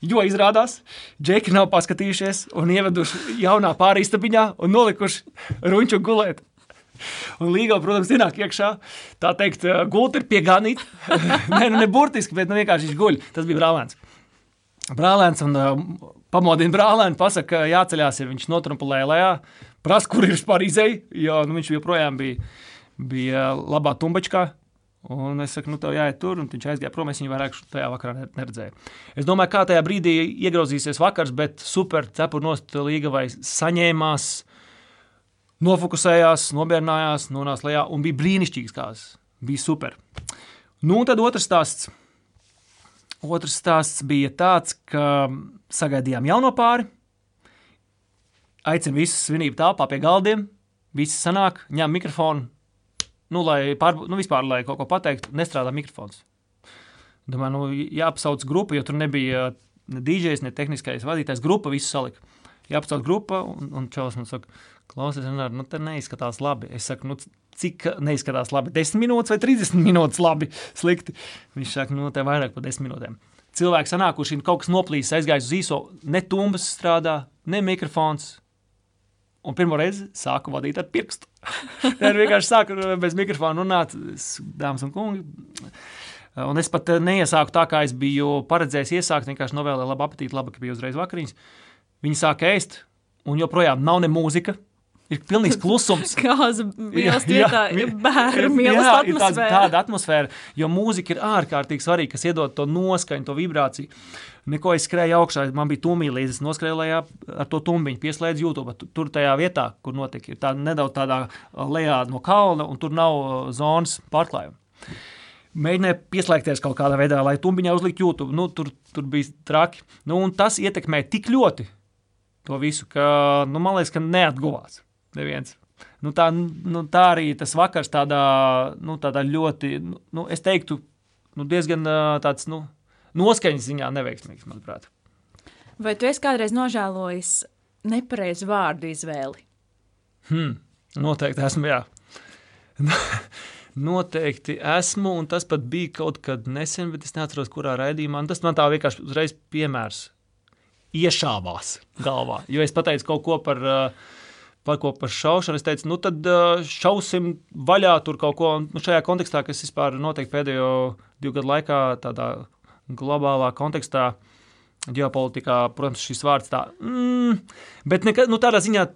Jo izrādās, džeki nav paskatījušies un ieveduši jaunā pāristabiņā un nolikuši ruņķu gulēt. Un Līga, protams, ienāk iekšā. Tā teikt, gulta ir pieganīta. Nē, nu, ne burtiski, bet nu, vienkārši viņš guļ. Tas bija brālēns. Brālēns un uh, pamodina brālēnu, pasaka, ka jāceļās, ir viņš notrumpulēja lejā, prasa, kur ir vispār izēja, jo nu, viņš joprojām bija, bija labā tumbačkā. Un es saku, nu, tev jāiet tur, un viņš aizgāja prom. Es viņu vairāk tajā vakarā ne- neredzēju. Es domāju, kā tajā brīdī iegrozīsies vakars, bet super cepura nost līga vai saņēmās nofokusējās, nomierinājās, nonāca lejā un bija brīnišķīgs kāds. Bija super. Nu, un tad otrs stāsts. Otrs stāsts bija tāds, ka sagaidījām jauno pāri. Aicinu visus svinību telpā pie galdiem. Visi sanāk, ņem mikrofonu. Nu, lai, pār, nu, vispār, lai kaut ko pateiktu, nestrādā mikrofons. Domāju, nu, jāapsauc grupa, jo tur nebija ne DJs, ne tehniskais vadītājs. Grupa visu salika. Jāapsauc grupa, un, un čels man saka, klausies, Renār, nu, te neizskatās labi. Es saku, nu, cik neizskatās labi? 10 minūtes vai 30 minūtes labi, slikti. Viņš saka, nu, te vairāk par 10 minūtēm. Cilvēki sanākuši, kaut kas noplīs, aizgājis uz īso, ne tumbas strādā, ne mikrofons. Un pirmo reizi sāku vadīt ar pirkstu. Ir vienkārši sāku bez mikrofona runāt, dāmas un kungi. Un es pat eh, neiesāku tā, kā es biju paredzējis iesākt. Vienkārši novēlēju labu apetīti, labi, ka bija uzreiz vakariņas. Viņi sāka ēst, un joprojām nav ne mūzika, ir pilnīgs klusums. Kāza vielas vietā ir bērnu tāds, atmosfēra. tāda atmosfēra, jo mūzika ir ārkārtīgi svarīga, kas iedod to noskaņu, to vibrāciju. Neko es skrēju augšā, man bija tumīja līdzi, es noskrēju lejā ar to tumbiņu, pieslēdzu YouTube. Tu- Tur tajā vietā, kur notika, ir tā nedaudz tādā uh, lejā no kalna, un tur nav uh, zonas pārklājuma. Mēģināju pieslēgties kaut kādā veidā, lai tumbiņā uzliktu YouTube. Nu, tur, tur bija traki. Nu, tas ietekmē tik ļoti to visu, ka nu, man liekas, ka neatguvās neviens. Nu, tā, nu, tā arī tas vakars tādā, nu, tādā ļoti, nu, nu, es teiktu, nu, diezgan tāds nu, noskaņas ziņā neveiksmīgs, manuprāt. Vai tu esi kādreiz nožēlojis nepareizu vārdu izvēli? Hmm, noteikti esmu, jā. Noteikti esmu, un tas pat bija kaut kad nesen, bet es neatceros, kurā raidījumā. Tas man tā vienkārši uzreiz piemērs iešāvās galvā. Jo es pateicu kaut ko par, uh, par, ko par šaušanu. Es teicu, nu tad uh, šausim vaļā tur kaut ko. Un, nu, šajā kontekstā, kas vispār notiek pēdējo divu gadu laikā, tādā globālā kontekstā, ģeopolitikā, protams, šis vārds tā. Mm, bet nekad, nu, tādā ziņā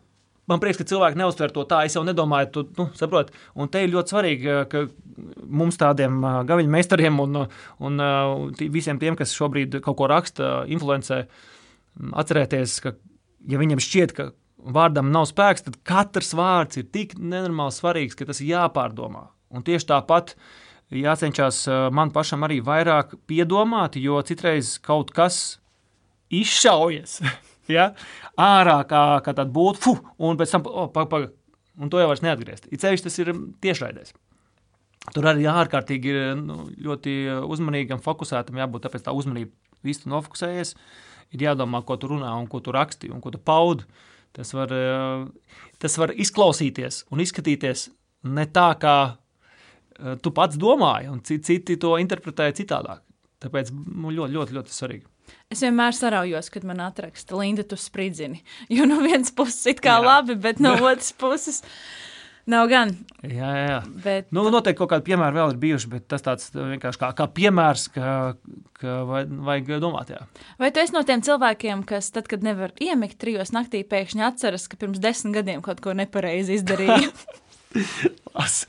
man prieks, ka cilvēki neuztver to tā. Es jau nedomāju, tu nu, saproti. Un te ir ļoti svarīgi, eh, ka mums tādiem uh, gaviļu meistariem un, un visiem tiem, kas šobrīd kaut ko raksta, influencē, atcerēties, ka, ja viņiem šķiet, ka vārdam nav spēks, tad katrs vārds ir tik nenormāli svarīgs, ka tas ir jāpārdomā. Un tieši tāpat jācenšas uh, man pašam arī vairāk piedomāt, jo citreiz kaut kas izšaujas. Ja? Ārā kā, kā tāda būtu, fu, un pēc tam, oh, pag, pag, un to jau vairs neatgriezt. It sevišķi tas ir mm, tiešraidēs. Tur arī ārkārtīgi ir nu, ļoti uzmanīgam, fokusētam, jābūt tāpēc tā uzmanība visu nofokusējies. Ir jādomā, ko tu runā un ko tu raksti un ko tu paudi. Tas var, eh, tas var izklausīties un izskatīties ne tā, kā eh, tu pats domāji, un ci- citi to interpretēja citādāk. Tāpēc nu, ļoti, ļoti, ļoti svarīgi. Es vienmēr saraujos, kad man atraksta Linda, tu spridzini. Jo no vienas puses ir kā Jā. labi, bet no otras puses nav gan. Jā, jā, jā. Bet, Nu, noteikti kaut kādi piemēri vēl ir bijuši, bet tas tāds vienkārši kā, kā piemērs, ka, ka vajag, domāt. Jā. vai tu esi no tiem cilvēkiem, kas tad, kad nevar iemigt trijos naktī, pēkšņi atceras, ka pirms desmit gadiem kaut ko nepareizi izdarīja? As.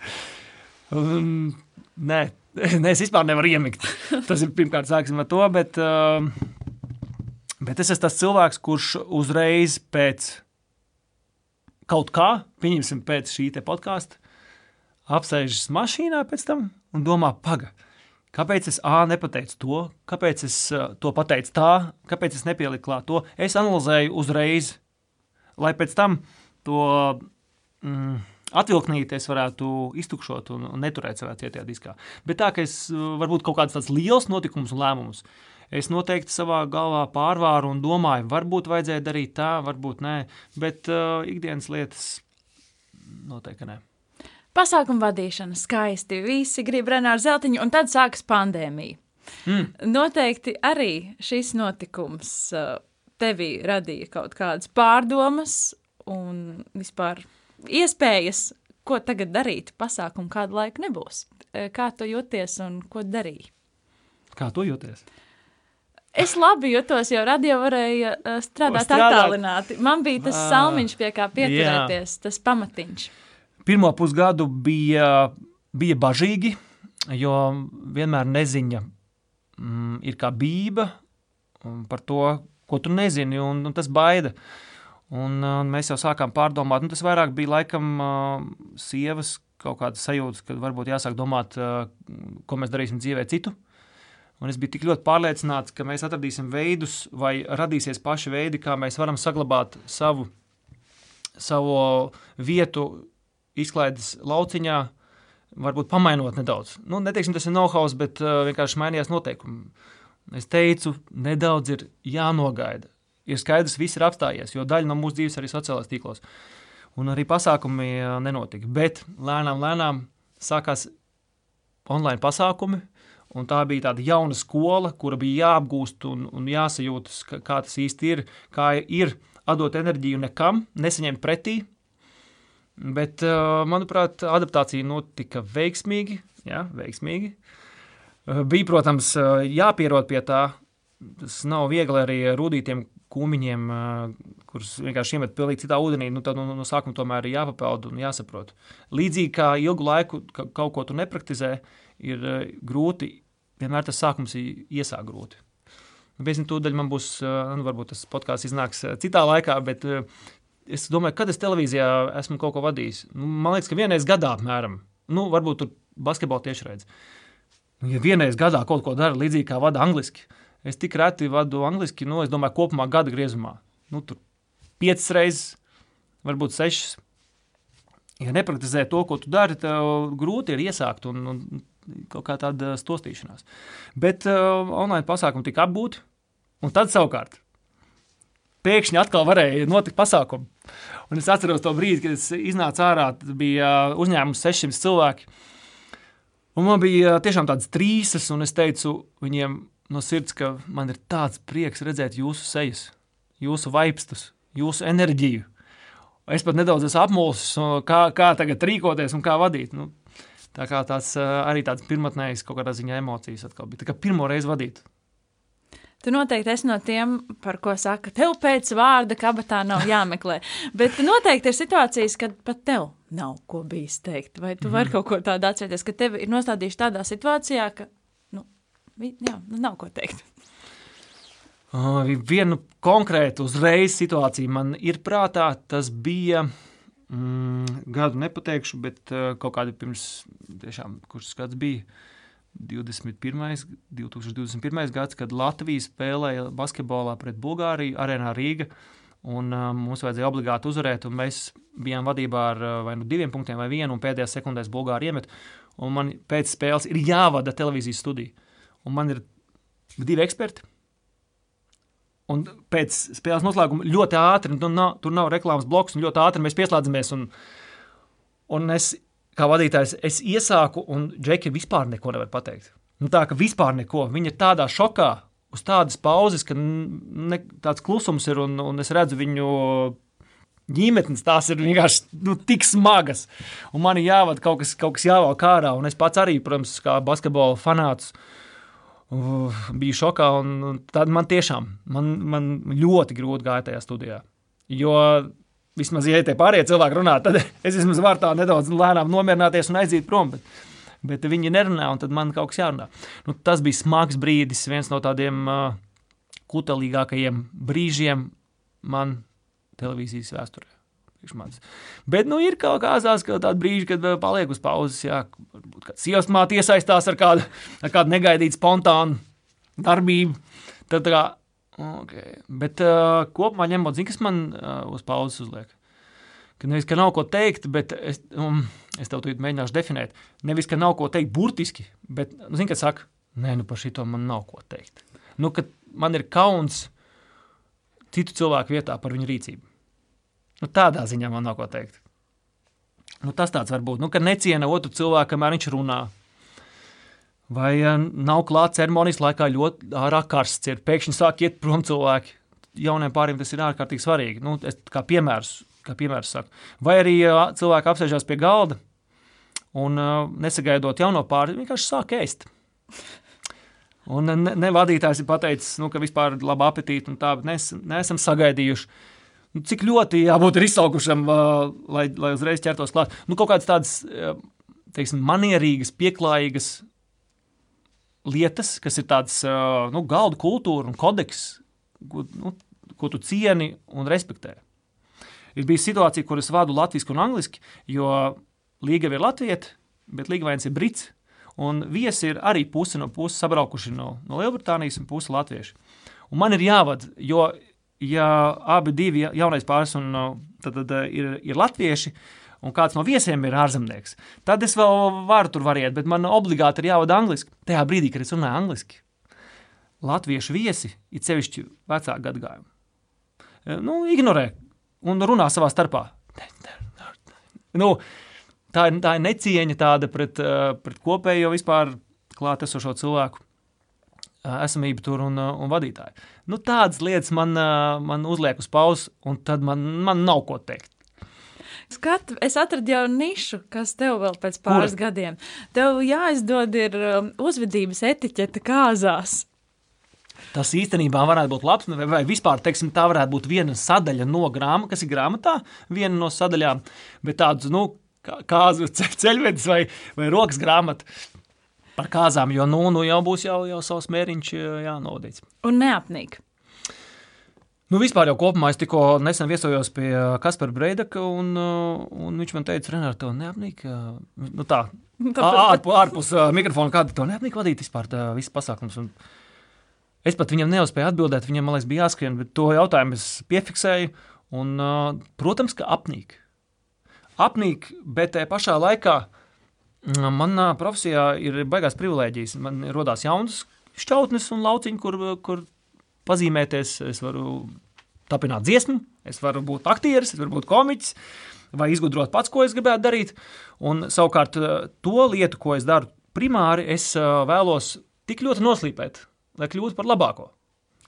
Um, nē, nē, es vispār nevaru iemigt. Tas ir pirmkārt, sāksim ar to. Bet, uh, bet es esmu tas cilvēks, kurš uzreiz pēc kaut kā, pieņemsim, pēc šī podkāsta, apsēžas mašīnā pēc tam un domā, paga. Kāpēc es A nepateicu to, kāpēc es uh, to pateicu tā, kāpēc es nepieliku klāt to? Es analizēju uzreiz, lai pēc tam to mm, atvilknīt, es varētu iztukšot un, neturēt savā cietajā diskā. Bet tā, ka es uh, varbūt kaut kāds tāds liels notikums un lēmums, es noteikti savā galvā pārvāru un domāju, varbūt vajadzēja darīt tā, varbūt nē, bet uh, ikdienas lietas noteikti nē. Pasākumu vadīšana skaisti. Visi grib Renāru Zeltiņu, un tad sākas pandēmija. Mm. Noteikti arī šis notikums uh, tevī radīja kaut kādas pārdomas un vispār iespējas, ko tagad darīt. Pasākumu kādu laiku nebūs. Kā tu jūties un ko darīji? Kā tu jūties? Es labi jutos, jo radio varēja uh, strādāt attālināti. Man bija tas salmiņš, pie kā pieturēties, tas pamatiņš. Pirmo pusgadu bija, bija bažīgi, jo vienmēr neziņa mm, ir kā bība un par to, ko tu nezini, un, un tas baida. Un, uh, mēs jau sākām pārdomāt, un tas vairāk bija laikam uh, sievas kaut kādas sajūtas, kad varbūt jāsāk domāt, uh, ko mēs darīsim dzīvē citu. Un es biju tik ļoti pārliecināts, ka mēs atradīsim veidus, vai radīsies paši veidi, kā mēs varam saglabāt savu, savu vietu izklaides lauciņā, varbūt pamainot nedaudz. Nu, neteiksim, tas ir know-how, bet uh, vienkārši mainījās noteikumi. Es teicu, nedaudz ir jānogaida. Ir skaidrs, viss ir apstājies, jo daļa no mūsu dzīves arī sociālajos tīklos. Un arī pasākumi uh, nenotika. Bet lēnām, lēnām sākās online pasākumi. Un tā bija tāda jauna skola, kura bija jāapgūst un, un jāsajūtas, ka, kā tas īsti ir. Kā ir atdot enerģiju nekam, nesaņemt pretī, Bet, uh, manuprāt, adaptācija notika veiksmīgi. Jā, veiksmīgi. Uh, Bija, protams, uh, jāpierod pie tā. Tas nav viegli arī rudītiem kūmiņiem, kurus vienkārši iemet pilnīgi citā ūdenī, nu, tad no, no sākuma tomēr ir jāpapeld un jāsaprot. Līdzīgi kā ilgu laiku ka kaut ko tu nepraktizē, ir grūti, vienmēr tas sākums ir iesāk grūti. Pēc tam tūdaļ man būs, nu, varbūt tas podkāsts iznāks citā laikā, bet es domāju, kad es televīzijā esmu kaut ko vadījis. Nu, man liekas, ka vienreiz gadā apmēram, nu, varbūt tur basketbola tiešraidzi. Nu, ja vienreiz gadā kaut ko dara līdzīgi kā vada angliski, es tik reti vadu angliski, nu, es domāju, kopumā gada griezumā. Nu, tur piecas reizes, varbūt sešas. Ja nepraktizē to, ko tu dari, tev grūti ir iesākt un, un kaut kā tāda stostīšanās. Bet uh, online pasākumi tika apgūti, un tad savukārt pēkšņi atkal varēja notikt pasākumi. Un es atceros to brīdi, kad es iznācu ārā, bija uzņēmums 600 cilvēki. Un man bija tiešām tādas trīsas, un es teicu viņiem no sirds, ka man ir tāds prieks redzēt jūsu sejas, jūsu vaipstus, jūsu enerģiju. Es pat nedaudz esmu apmulsis, kā, kā tagad rīkoties un kā vadīt. Nu, tā kā tās arī tāds pirmotnējs kaut kādā ziņā emocijas atkal bija. Tā kā pirmo reizi vadīt. Tu noteikti esi no tiem, par ko saka, tev pēc vārda kabatā nav jāmeklē. Bet noteikti ir situācijas, kad pat tev nav ko bijis teikt. Vai tu vari mm. kaut ko tādu atcerēties, ka tevi ir nostādījuši tādā situācijā, ka nu, jā, nu nav ko teikt. Uh, vienu konkrētu uzreiz situāciju man ir prātā. Tas bija mm, gadu nepateikšu, bet uh, kaut kādi pirms, tiešām, kurš skats bija 21. 2021. gads, kad Latvija spēlēja basketbolā pret Bulgāriju, Arēnā Rīgā. Un, uh, mums vajadzēja obligāti uzvarēt, un mēs bijām vadībā ar uh, vai nu diviem punktiem, vai vienu, un pēdējās sekundēs Bulgārija iemet. Man pēc spēles ir jāvada televīzijas studija. Un man ir divi eksperti, Un pēc spēles noslēguma ļoti ātri, nu, nav, tur nav reklāmas bloks, un ļoti ātri mēs pieslēdzamies. Un, un es, kā vadītājs, es iesāku, un Džeki vispār neko nevar pateikt. Nu, tā kā vispār neko. Viņa ir tādā šokā, uz tādas pauzes, ka ne, tāds klusums ir, un, un es redzu viņu ģimenes, tās ir vienkārši nu, tik smagas. Un man ir jāvada kaut kas, kaut kas jāvelk ārā, un es pats arī, protams, kā basketbola fanāts. Uh, biju šokā. Tad man tiešām man, man ļoti grūti gāja tajā studijā. Jo vismaz, ja tie pārējie cilvēki runā, tad es vismaz varu tā nedaudz lēnām nomierināties un aiziet prom. Bet, bet viņi nerunā, un tad man kaut kas jārunā. Nu, tas bija smags brīdis, viens no tādiem uh, kutelīgākajiem brīžiem man televīzijas vēsturē priekš manis. Bet nu, ir kaut kādā ka tāda brīža, kad paliek uz pauzes, varbūt kāds sievas māte iesaistās ar kādu, ar kādu negaidītu spontānu darbību. Tad, kā, okay. Bet uh, kopumā ņemot, zini, kas man uh, uz pauzes uzliek? Ka nevis, ka nav ko teikt, bet es, um, es tev tūlīt mēģināšu definēt. Nevis, ka nav ko teikt burtiski, bet, nu, zini, kad saka, nē, nu par šito man nav ko teikt. Nu, man ir kauns citu cilvēku vietā par viņu rīcību. Nu, tādā ziņā man nav ko teikt. Nu, tas tāds var būt, nu, ka neciena otru cilvēku, kamēr viņš runā. Vai uh, nav klāts ceremonijas laikā ļoti ārā karsts, ir pēkšņi sāk iet prom cilvēki. Jauniem pāriem tas ir ārkārtīgi svarīgi. Nu, es kā piemērs, kā piemērs saku. Vai arī uh, cilvēki apsēžās pie galda un uh, nesagaidot jauno pāri, vienkārši sāk ēst. Un ne, ne vadītājs ir pateicis, nu, ka vispār ir laba apetīte un tā, bet nes, neesam sagaidījuši nu, cik ļoti jābūt izsaukušam, uh, lai, lai uzreiz ķertos klāt. Nu, kaut kādas tādas uh, teiksim, manierīgas, pieklājīgas lietas, kas ir tādas uh, nu, galda kultūra un kodeks, ko, nu, ko tu cieni un respektē. Ir bijusi situācija, kur es vadu latviešu un angļuiski, jo līga ir latvieta, bet līgavains ir brits. Un viesi ir arī puse no puses sabraukuši no, no Lielbritānijas un puse latvieši. Un man ir jāvada, jo ja abi divi jaunais pāris un, tad, tad, ir, ir latvieši, un kāds no viesiem ir ārzemnieks, tad es vēl varu tur variēt, bet man obligāti ir jāvada angliski. Tajā brīdī, kad es runāju angliski, latviešu viesi ir sevišķi vecāku gadagājumu. Nu, ignorē un runā savā starpā. Nu, tā, ir, tā ir necieņa tāda pret, pret kopējo vispār klātesošo cilvēku esamību tur un, un vadītāju. Nu, tādas lietas man, man uzliek uz pauzes, un tad man, man nav ko teikt. Skatu, es atradu jau nišu, kas tev vēl pēc pāris Kura? gadiem. Tev jāizdod ir uzvedības etiķete kāzās. Tas īstenībā varētu būt labs, vai, vai vispār teiksim, tā varētu būt viena sadaļa no grāmatas, kas ir grāmatā, viena no sadaļām, bet tāds nu, kā, kāzu ceļvedis vai, vai rokas grāmata par kāzām, jo nu, nu jau būs jau, jau savs mēriņš jānodīts. Un neapnīk. Nu, vispār jau kopumā es tikko nesen viesojos pie Kaspara Breidaka, un, un viņš man teica, Renāri, tev neapnīk, nu tā, ārpus, ārpus mikrofona, kāda tev neapnīk vadīt vispār tā visas pasākums. Un es pat viņam neuzspēju atbildēt, viņam, man liekas, bija jāskrien, bet to jautājumu es piefiksēju, un, protams, ka apnīk. Apnīk, bet tajā pašā laikā manā profesijā ir baigās privilēģijas. Man rodās jaunas šķautnes un lauciņi, kur, kur pazīmēties. Es varu tapināt dziesmu, es varu būt aktieris, es varu būt komiķis, vai izgudrot pats, ko es gribētu darīt. Un savukārt to lietu, ko es daru primāri, es vēlos tik ļoti noslīpēt, lai kļūtu par labāko.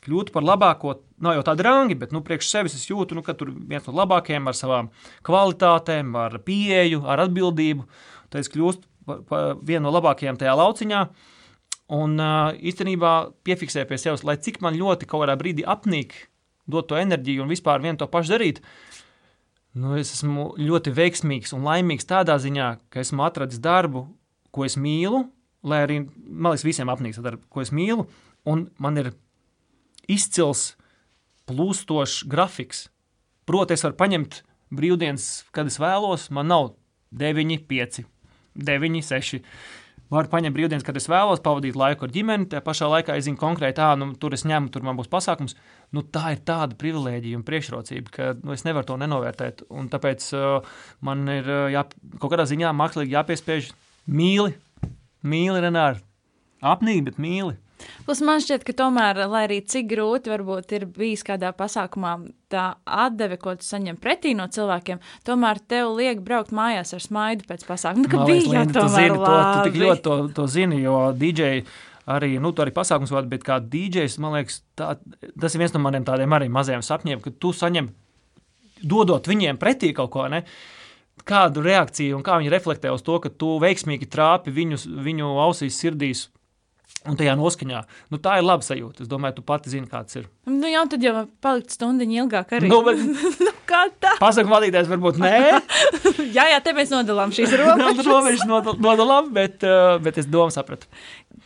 Kļūt par labāko, nav jau tādi rangi, bet nu, priekš sevis es jūtu, nu, ka tur viens no labākajiem ar savām kvalitātēm, ar pieeju, ar atbildību. Tad es kļūstu par, par vienu no labākajiem tajā lauciņā. Un īstenībā piefiksēju pie sevis, lai cik man ļoti kaut kādā brīdī apnīk, dot to enerģiju un vispār vienu to pašu darīt. Nu, es esmu ļoti veiksmīgs un laimīgs tādā ziņā, ka esmu atradzis darbu, ko es mīlu, lai arī man liekas, visiem apnīks darbu, ko es mīlu. Un man ir izcils, plūstošs grafiks. Proti, es varu paņemt brīvdienas, kad es vēlos. Man nav 9, 5, 9, 6. Varu paņemt brīvdienas, kad es vēlos pavadīt laiku ar ģimeni. Tajā pašā laikā es zinu konkrēti, ah, nu, tur es ņemu, tur man būs pasākums. Nu, tā ir tāda privilēģija un priekšrocība, ka nu, es nevaru to nenovērtēt. Un tāpēc uh, man ir uh, jā, kaut kādā ziņā mākslīgi jāpiespiež mīli, mīli, Renāri. Apnīgi, bet mīli. Plus man šķiet, ka tomēr, lai arī cik grūti varbūt ir bijis kādā pasākumā, tā atdeve, ko tu saņem pretī no cilvēkiem, tomēr tev liek braukt mājās ar smaidu pēc pasākuma. Nu, ka bija jau tu zini, to, tu tik ļoti to, to zini, jo DJ arī, nu, tu arī pasākums vada, bet kā DJs, man liekas, tā, tas ir viens no maniem tādiem arī mazajiem sapņiem, ka tu saņem, dodot viņiem pretī kaut ko, ne? Kādu reakciju un kā viņi reflektē uz to, ka tu veiksmīgi trāpi viņus, viņu ausīs, sirdīs, Un tajā noskaņā, nu, tā ir laba sajūta. Es domāju, tu pati zini, kāds ir. Nu, jau tad jau palikt stundiņu ilgāk arī. Nu, bet, nu, kā tā? Pasaku vadītājs varbūt nē. jā, jā, te mēs nodalām šīs robežas. robežas nodalām, bet, uh, bet es domu sapratu.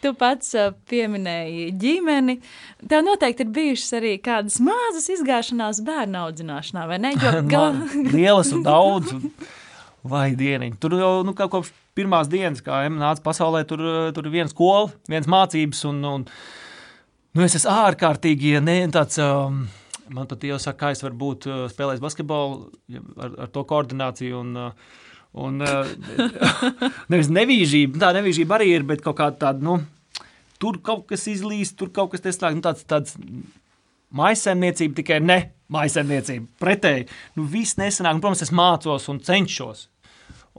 Tu pats uh, pieminēji ģimeni. Tev noteikti ir bijušas arī kādas mazas izgāšanās bērnu audzināšanā, vai ne? Jo, gal... Lielas un daudz. Vai dieniņ. Tur jau nu, kopš pirmās dienas, kā Emma nāca pasaulē, tur, ir viena skola, viens mācības. Un, un, nu, es esmu ārkārtīgi ne, tāds. Um, man pat jau saka, kā es varu būt uh, spēlējis basketbolu ar, ar to koordināciju. Un, uh, un, uh, nevis nevīžība, tā nevīžība arī ir, bet kaut kāda tāda, nu, tur kaut kas izlīst, tur kaut kas neslēg, nu, tāds, tāds maisaimniecība, tikai ne maisaimniecība. Pretēji, nu, viss nesanāk, un, protams, es mācos un cenšos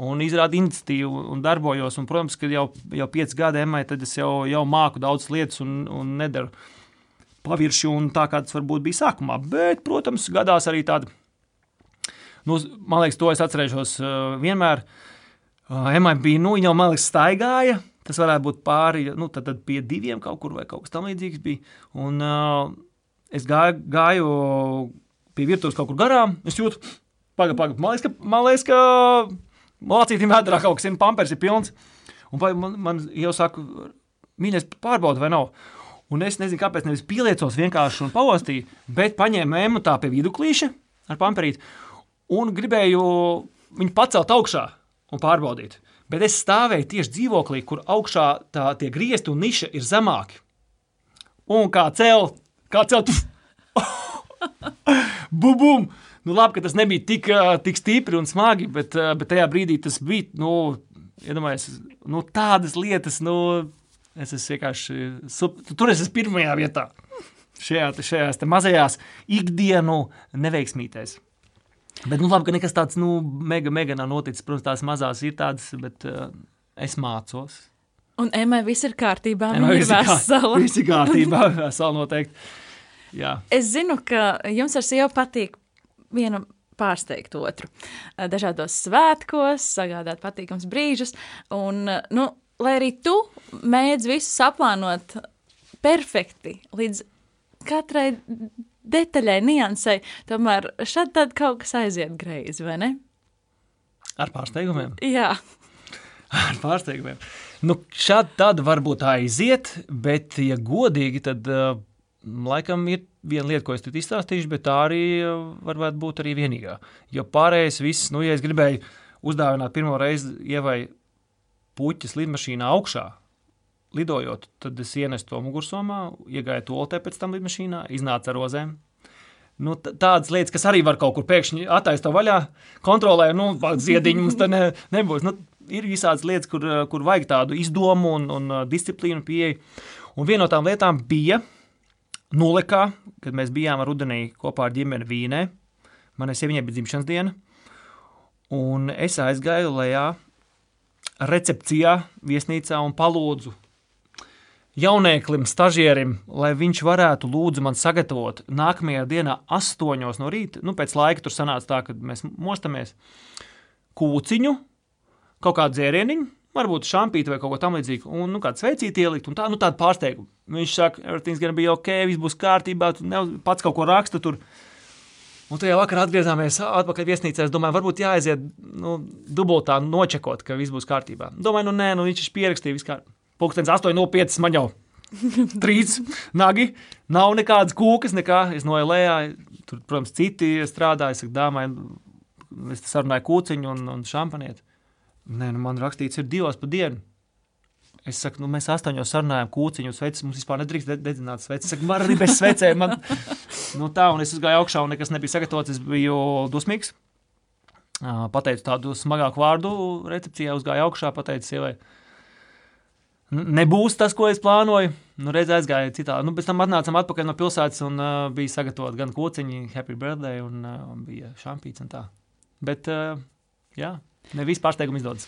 un izrādu iniciatīvu un darbojos. Un, protams, ka jau, jau pieci gadi emai, tad es jau, jau māku daudzas lietas un, un nedaru pavirši un tā, kā tas varbūt bija sākumā. Bet, protams, gadās arī tāda, nu, man liekas, to es atcerēšos uh, vienmēr. Uh, emai bija, nu, viņa jau, man liekas, staigāja. Tas varētu būt pāri, nu, tad, tad pie diviem kaut kur vai kaut kas tam līdzīgs bija. Un uh, es gāju, gāju pie virtuves kaut kur garām. Es jūtu, pagaidi, pagaidi, man liekas, ka, man liekas, ka Mācītim vēdā kaut kas ir pampers ir pilns. Un man, man jau saka, mīļais, pārbaudi, vai nav. Un es nezinu, kāpēc nevis pieliecos vienkārši un paostīju, bet paņēmu ēmu tā pie viduklīša ar pamperīti un gribēju viņu pacelt augšā un pārbaudīt. Bet es stāvēju tieši dzīvoklī, kur augšā tā, tie griezti un niša ir zemāki. Un kā celt, kā celt, bubum! nu, labi, ka tas nebija tik, tik stipri un smagi, bet, bet tajā brīdī tas bija. Nu, iedomājies, nu, tādas lietas, nu, es esmu vienkārši. Tur es esmu pirmajā vietā. Šajā, šajās mazajās ikdienu neveiksmītēs. Bet, nu, labi, ka nekas tāds, nu, mega, mega nav noticis. Protams, tās mazās ir tādas, bet uh, es mācos. Un Emai viss ir kārtībā. Viņa ir vesela. Viss ir kārtībā, vesela noteikti. Jā. Es zinu, ka jums ar sievu patīk vienam pārsteigt otru. Dažādos svētkos, sagādāt patīkams brīžus, un, nu, lai arī tu mēdz visu saplānot perfekti līdz katrai detaļai, niansai, tomēr šad tad kaut kas aiziet greizi, vai ne? Ar pārsteigumiem. Jā. Ar pārsteigumiem. Nu, šādi tāda varbūt aiziet, bet, ja godīgi, tad uh, laikam ir viena lieta, ko es tur izstāstīšu, bet tā arī uh, varētu būt arī vienīgā. Jo pārējais viss, nu, ja es gribēju uzdāvināt pirmo reizi ievai puķis lidmašīnā augšā, lidojot, tad es ienesu to mugursomā, iegāju to pēc tam lidmašīnā, iznāca ar rozēm. Nu, tādas lietas, kas arī var kaut kur pēkšņi attaisnot to vaļā, kontrolē, nu, ziediņu mums te ne, nebūs. Nu, ir visādas lietas, kur, kur vajag tādu izdomu un, un uh, disciplīnu pieeju. Un viena no tām lietām bija Nulekā, kad mēs bijām rudenī kopā ar ģimeni Vīnē. Manai sieviņai bija dzimšanas diena, un es aizgāju lejā recepcijā, viesnīcā un palūdzu jaunieklim, stažierim, lai viņš varētu lūdzu man sagatavot nākamajā dienā, 8 no rīta, nu, pēc laika tur sanāca tā, ka mēs mostamies, kūciņu, kaut kādu dzērieniņu, varbūt šampīti vai kaut ko tamlīdzīgu, un nu, kādu sveicīti ielikt, un tā, nu, tādu pārsteigumu. Viņš saka, everything's gonna be ok, viss būs kārtībā, tu ne, pats kaut ko raksta tur. Un tajā vakarā atgriezāmies atpakaļ viesnīcā. Es domāju, varbūt jāaiziet nu, dubultā nočekot, ka viss būs kārtībā. Domāju, nu nē, nu, viņš ir pierakstījis kārtībā. Pūkstens 8,5 man jau trīs nagi, nav nekādas kūkas, nekā. Es noju lejā, tur, protams, citi strādāja. Es saku, dāmai, es sarunāju kūciņu un, un šampanieti. Nē, nu man rakstīts, ir divas pa dienu. Es saku, nu, mēs astoņos sarunājām kūciņu, sveces. Mums vispār nedrīkst dedzināt sveces. Es saku, man arī bez svecēm. Man... nu, tā, un es gāju augšā, un nekas nebija sagatavots. Es biju dusmīgs. Pateicu tādu smagāku vārdu recepcijā, uzgāju augšā, pateicu sievai. Nebūs tas, ko es plānoju. Nu, reiz aizgāju citā. Nu, pēc tam atnācām atpakaļ no pilsētas un uh, bija sagatavot gan kociņi, happy birthday, un, uh, bija šampīts un tā. Bet, uh, jā, Ne visi pārsteigumi izdodas.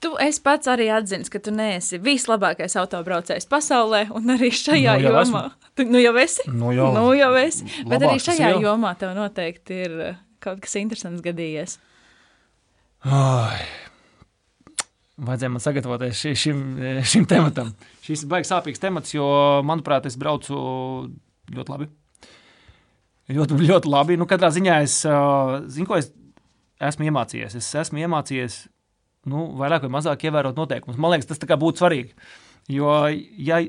Tu pats arī atzini, ka tu neesi vislabākais autobraucējs pasaulē, un arī šajā nu, jomā. Tu nu jau esi? Nu jau, nu jau esi. Bet arī šajā jau. jomā tev noteikti ir eh, kaut kas interesants gadījies. Ai. Vajadzēja man sagatavoties šim, šim tematam. Šis ir baigs sāpīgs temats, jo, manuprāt, es braucu ļoti labi. Ļoti, ļoti labi. Nu, katrā ziņā es, uh, zinu, ko es esmu iemācījies. Es esmu iemācījies nu, vairāk vai mazāk ievērot noteikumus. Man liekas, tas būtu svarīgi. Jo, ja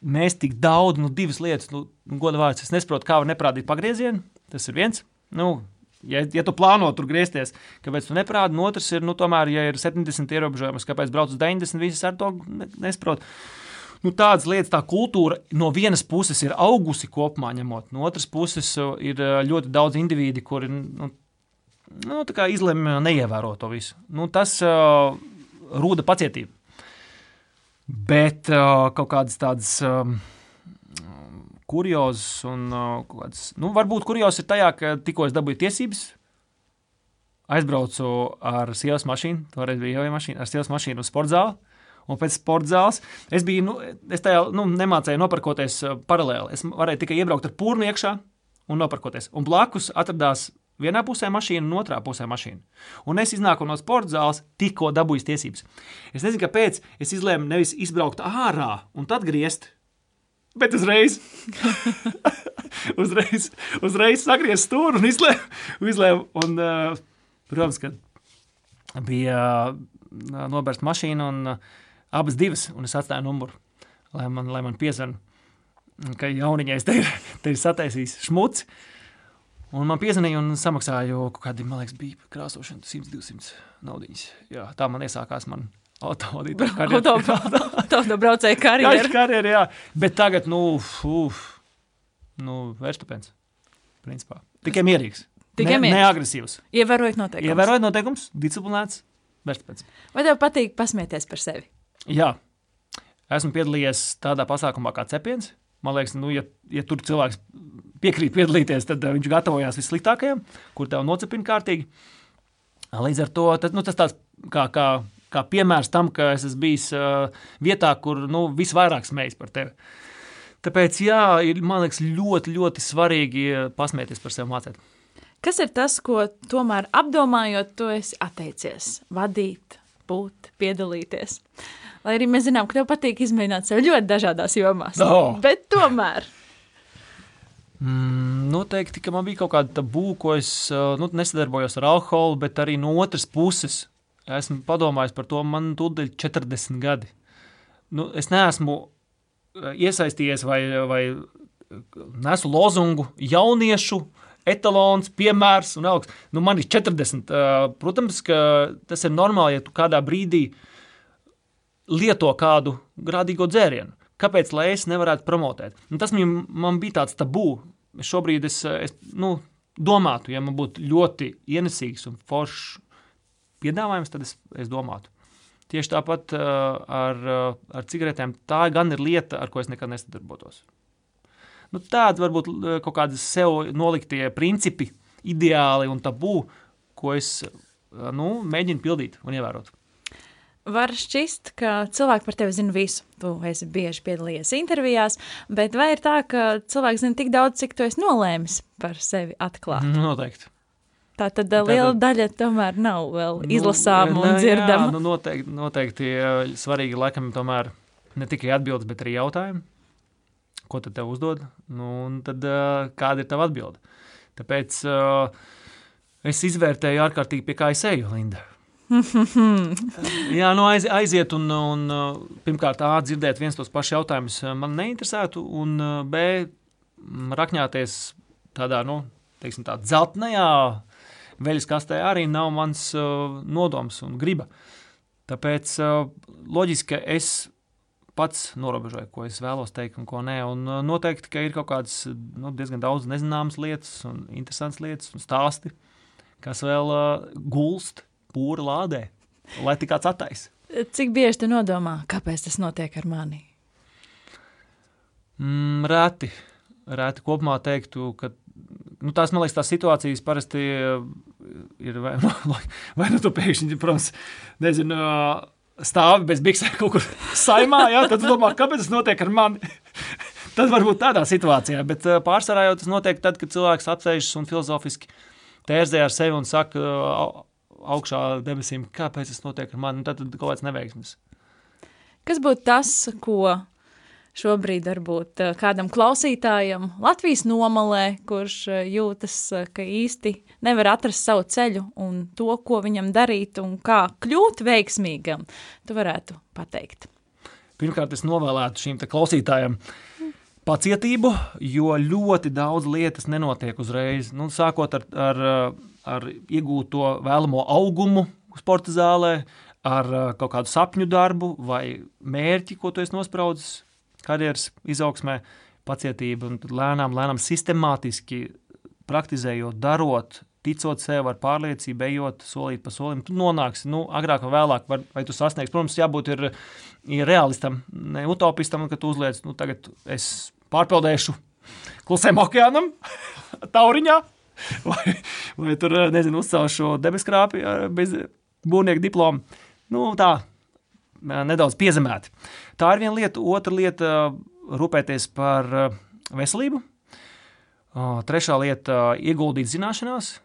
mēs tik daudz, nu, divas lietas, nu, goda vārds, es nesaprotu, kā var neprādīt pagriezienu, tas ir viens. Nu, Ja, ja tu plāno tur griezties, kāpēc tu neprādi, un otrs ir, nu, tomēr, ja ir 70 ierobežojums, kāpēc brauc uz 90, visas ar to nesaprot. Nu, tādas lietas, tā kultūra no vienas puses ir augusi kopumā, ņemot, no otras puses ir ļoti daudz individu, kuri nu, nu, izlemj neievērot to visu. Nu, tas uh, rūda pacietību. Bet uh, kaut kādas tādas um, kuriozas un uh, kādas, nu, varbūt kuriozas ir tajā, ka tikko es dabūju tiesības. Aizbraucu ar sievas mašīnu, toreiz bija jau mašīna, ar sievas mašīnu uz sporta zāli. Un pēc sporta zāles es biju, nu, es tajā nu, nemācīju noparkoties paralēli. Es varēju tikai iebraukt ar pūnu iekšā un noparkoties. Un blakus atradās Vienā pusē mašīna, un otrā pusē mašīna. Un es iznāku no sporta zāles, tikko dabūju tiesības. Es nezinu, kāpēc es izlēmu nevis izbraukt ārā un tad griezt, bet uzreiz, uzreiz, uzreiz sagriezt stūri un izlēmu. izlēmu un, uh, protams, ka bija uh, nobērsta mašīna un uh, abas divas, un es atstāju numuru, lai man, lai man piezvanītu. Ka jauniņais te ir, te ir sataisījis šmuci. Uh, Un man piezvanīja un samaksāja kaut kādi, man liekas, bija krāsošana 100-200 naudas. Jā, tā man iesākās. Man Autovadītāja karjerā. Autobraucēja karjerā. Jā, karjerā, jā. Bet tagad, nu, uf, nu vērstupens. Principā. Tikai mierīgs. Tikai ne, mierīgs. Neagresīvs. Ievērojot noteikumus. Ievērojot noteikumus, disciplinēts, vērstupens. Vai tev patīk pasmieties par sevi? Jā. Esmu piedalījies tādā pasākumā kā cepiens. Man liekas, nu, ja, ja tur cilvēks piekrīt piedalīties, tad uh, viņš gatavojās vissliktākajam, kur tev nocepina kārtīgi. Līdz ar to tad, nu, tas tāds kā, kā, kā piemērs tam, ka es esmu bijis uh, vietā, kur nu, visvairāk smējas par tevi. Tāpēc, jā, ir liekas, ļoti, ļoti svarīgi uh, pasmieties par sevi mācīt. Kas ir tas, ko tomēr apdomājot, tu esi atteicies vadīt, būt, piedalīties? Lai arī mēs zinām, ka tev patīk izmēģināt sevi ļoti dažādās jomās. No. Bet tomēr. Mm, noteikti, ka man bija kaut kāda tabū, ko es uh, nu, nesadarbojos ar alkoholu, bet arī no otras puses esmu padomājis par to, man tūdaļ 40 gadi. Nu, es neesmu uh, iesaistījies vai, vai nesu lozungu jauniešu etalons, piemērs un augsts. Nu, man ir 40. Uh, protams, ka tas ir normāli, ja tu kādā brīdī lieto kādu grādīgo dzērienu. Kāpēc es nevarētu promotēt? Un tas man, man bija tāds tabū. Šobrīd es, es nu, domātu, ja man būtu ļoti ienesīgs un foršs piedāvājums, tad es, es domātu. Tieši tāpat uh, ar, ar cigaretēm. Tā gan ir lieta, ar ko es nekad nesadarbotos. Nu, Tādi varbūt uh, kaut kādi sev noliktie principi, ideāli un tabū, ko es uh, nu, mēģinu pildīt un ievērot. Var šķist, ka cilvēki par tevi zina visu. Tu esi bieži piedalījies intervijās, bet vai ir tā, ka cilvēks zina tik daudz, cik tu esi nolēmis par sevi atklāt? Nu, Noteikti. Tā tad uh, liela Tātad- daļa tomēr nav vēl izlasāma Nu, un jā, dzirdama. Nu, noteikti, noteikti eh, svarīgi laikam tomēr ne tikai atbildes, bet arī jautājumi. Ko tad tev uzdod? Nu, un tad, eh, kāda ir tava atbilde? Tāpēc uh, es izvērtēju ārkārtīgi, pie kā es eju, Linda. Jā, nu aiz, aiziet un, un uh, pirmkārt, A, dzirdēt viens tos pašus jautājumus uh, man neinteresētu, un uh, B, rakņāties tādā, nu, teiksim, tā dzeltenajā veļas kastē arī nav mans uh, nodoms un griba. Tāpēc uh, loģiski, ka es pats norobežoju, ko es vēlos teikt un ko nē. Un uh, noteikti, ka ir kaut kādas nu, diezgan daudz nezināmas lietas un interesantas lietas un stāsti, kas vēl uh, gulst pūra lādē, lai tik kāds attaisa. Cik bieži tu nodomā, kāpēc tas notiek ar mani? Mm, reti. Reti kopumā teiktu, ka nu, tās, man liekas, tās situācijas parasti uh, ir vai, vai nu tu pēkšņi, protams, nezinu, uh, stāvi bez biksēm kaut kur saimā, jā, tad domā, kāpēc tas notiek ar mani? tad varbūt tādā situācijā, bet uh, pārsvarā jau tas notiek tad, kad cilvēks apsēžas un filozofiski tērzē ar sevi un saka au- augšā debesīm, kāpēc tas notiek ar mani, un tad, tad kaut kāds neveiksmis. Kas būtu tas, ko šobrīd varbūt eh, kādam klausītājam Latvijas nomalē, kurš eh, jūtas, eh, ka īsti nevar atrast savu ceļu un to, ko viņam darīt un kā kļūt veiksmīgam, tu varētu pateikt? Pirmkārt, es novēlētu šīm klausītājiem pacietību, jo ļoti daudz lietas nenotiek uzreiz. Nu, sākot ar, ar, ar iegūto vēlamo augumu sporta zālē, ar kaut kādu sapņu darbu vai mērķi, ko tu esi nospraudis karjeras izaugsmē, pacietība un lēnām, lēnām sistemātiski praktizējot, darot, ticot sev ar pārliecību, ejot solīt pa solim, tu nonāksi, nu, agrāk vai vēlāk, var, vai tu sasniegsi. Protams, jābūt ir, ir realistam, ne utopistam, ka tu uzliec, nu, tagad es pārpeldēšu klusēm okeānam, tauriņā, vai, vai tur, nezinu, uzcelšu debeskrāpi bez būvnieka diplomu. Nu, tā, nedaudz piezemēti. Tā ir viena lieta. Otra lieta - rūpēties par veselību. Trešā lieta - ieguldīt zināšanās.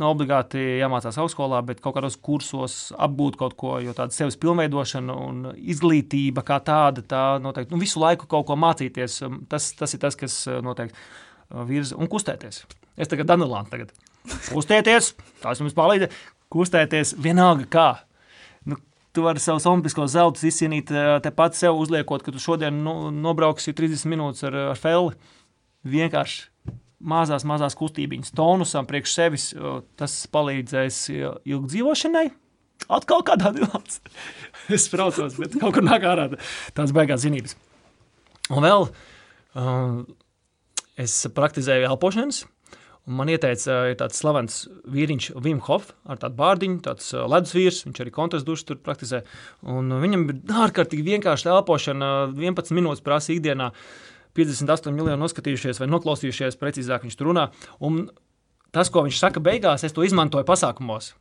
Nav obligāti jāmācās augstskolā, bet kaut kādos kursos apgūt kaut ko, jo tāda sevis pilnveidošana un izglītība kā tāda, tā noteikti nu, visu laiku kaut ko mācīties. Tas, tas ir tas, kas noteikti virza un kustēties. Es tagad Danilānu tagad. Kustēties, tās jums palīdz. Kustēties vienalga kā. Tu vari savus olimpiskos zeltus izcīnīt eh, tepat sev, uzliekot, ka tu šodien nu, nobrauksi 30 minūtes ar, ar feli. Vienkārši mazās, mazās kustībīņas, tonusam priekš sevis. Tas palīdzēs eh, ilgdzīvošanai. Atkal kādā dilāns. es braucos, bet kaut kur nāk ārā tās beigās zinības. Un vēl uh, es praktizēju elpošanas. Man ieteica, tāds slavens vīriņš, Vim Hof, ar tādu bārdiņu, tāds ledus vīrs, viņš arī kontrastu dušu tur praktizē. Un viņam ir ārkārtīgi vienkārši elpošana, 11 minūtes prasa ikdienā. 58 miljoni noskatījušies vai noklausījušies, precīzāk viņš tur runā. Un tas, ko viņš saka beigās, es to izmantoju pasākumos.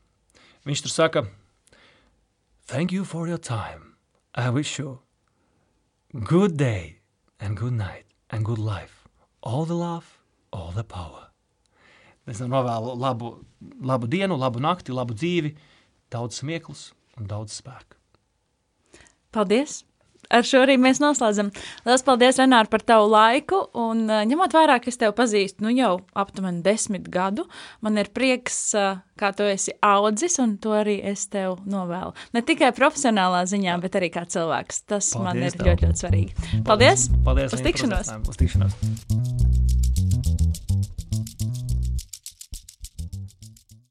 Viņš tur saka, Thank you for your time. I wish you good day and good night and good life. All the love, all the power. Es novēlu labu, labu dienu, labu nakti, labu dzīvi, daudz smieklus un daudz spēku. Paldies! ar šo arī mēs noslēdzam. Lielas paldies, Renāri, par tavu laiku. Un, uh, ņemot vērā, ka es tevi pazīstu nu, jau aptuveni desmit gadu, man ir prieks, uh, kā tu esi audzis, un to arī es tev novēlu. Ne tikai profesionālā ziņā, bet arī kā cilvēks. Tas paldies man ir tev. ļoti, ļoti svarīgi. Paldies! Paldies! Uz tikšanos! Uz tikšanos!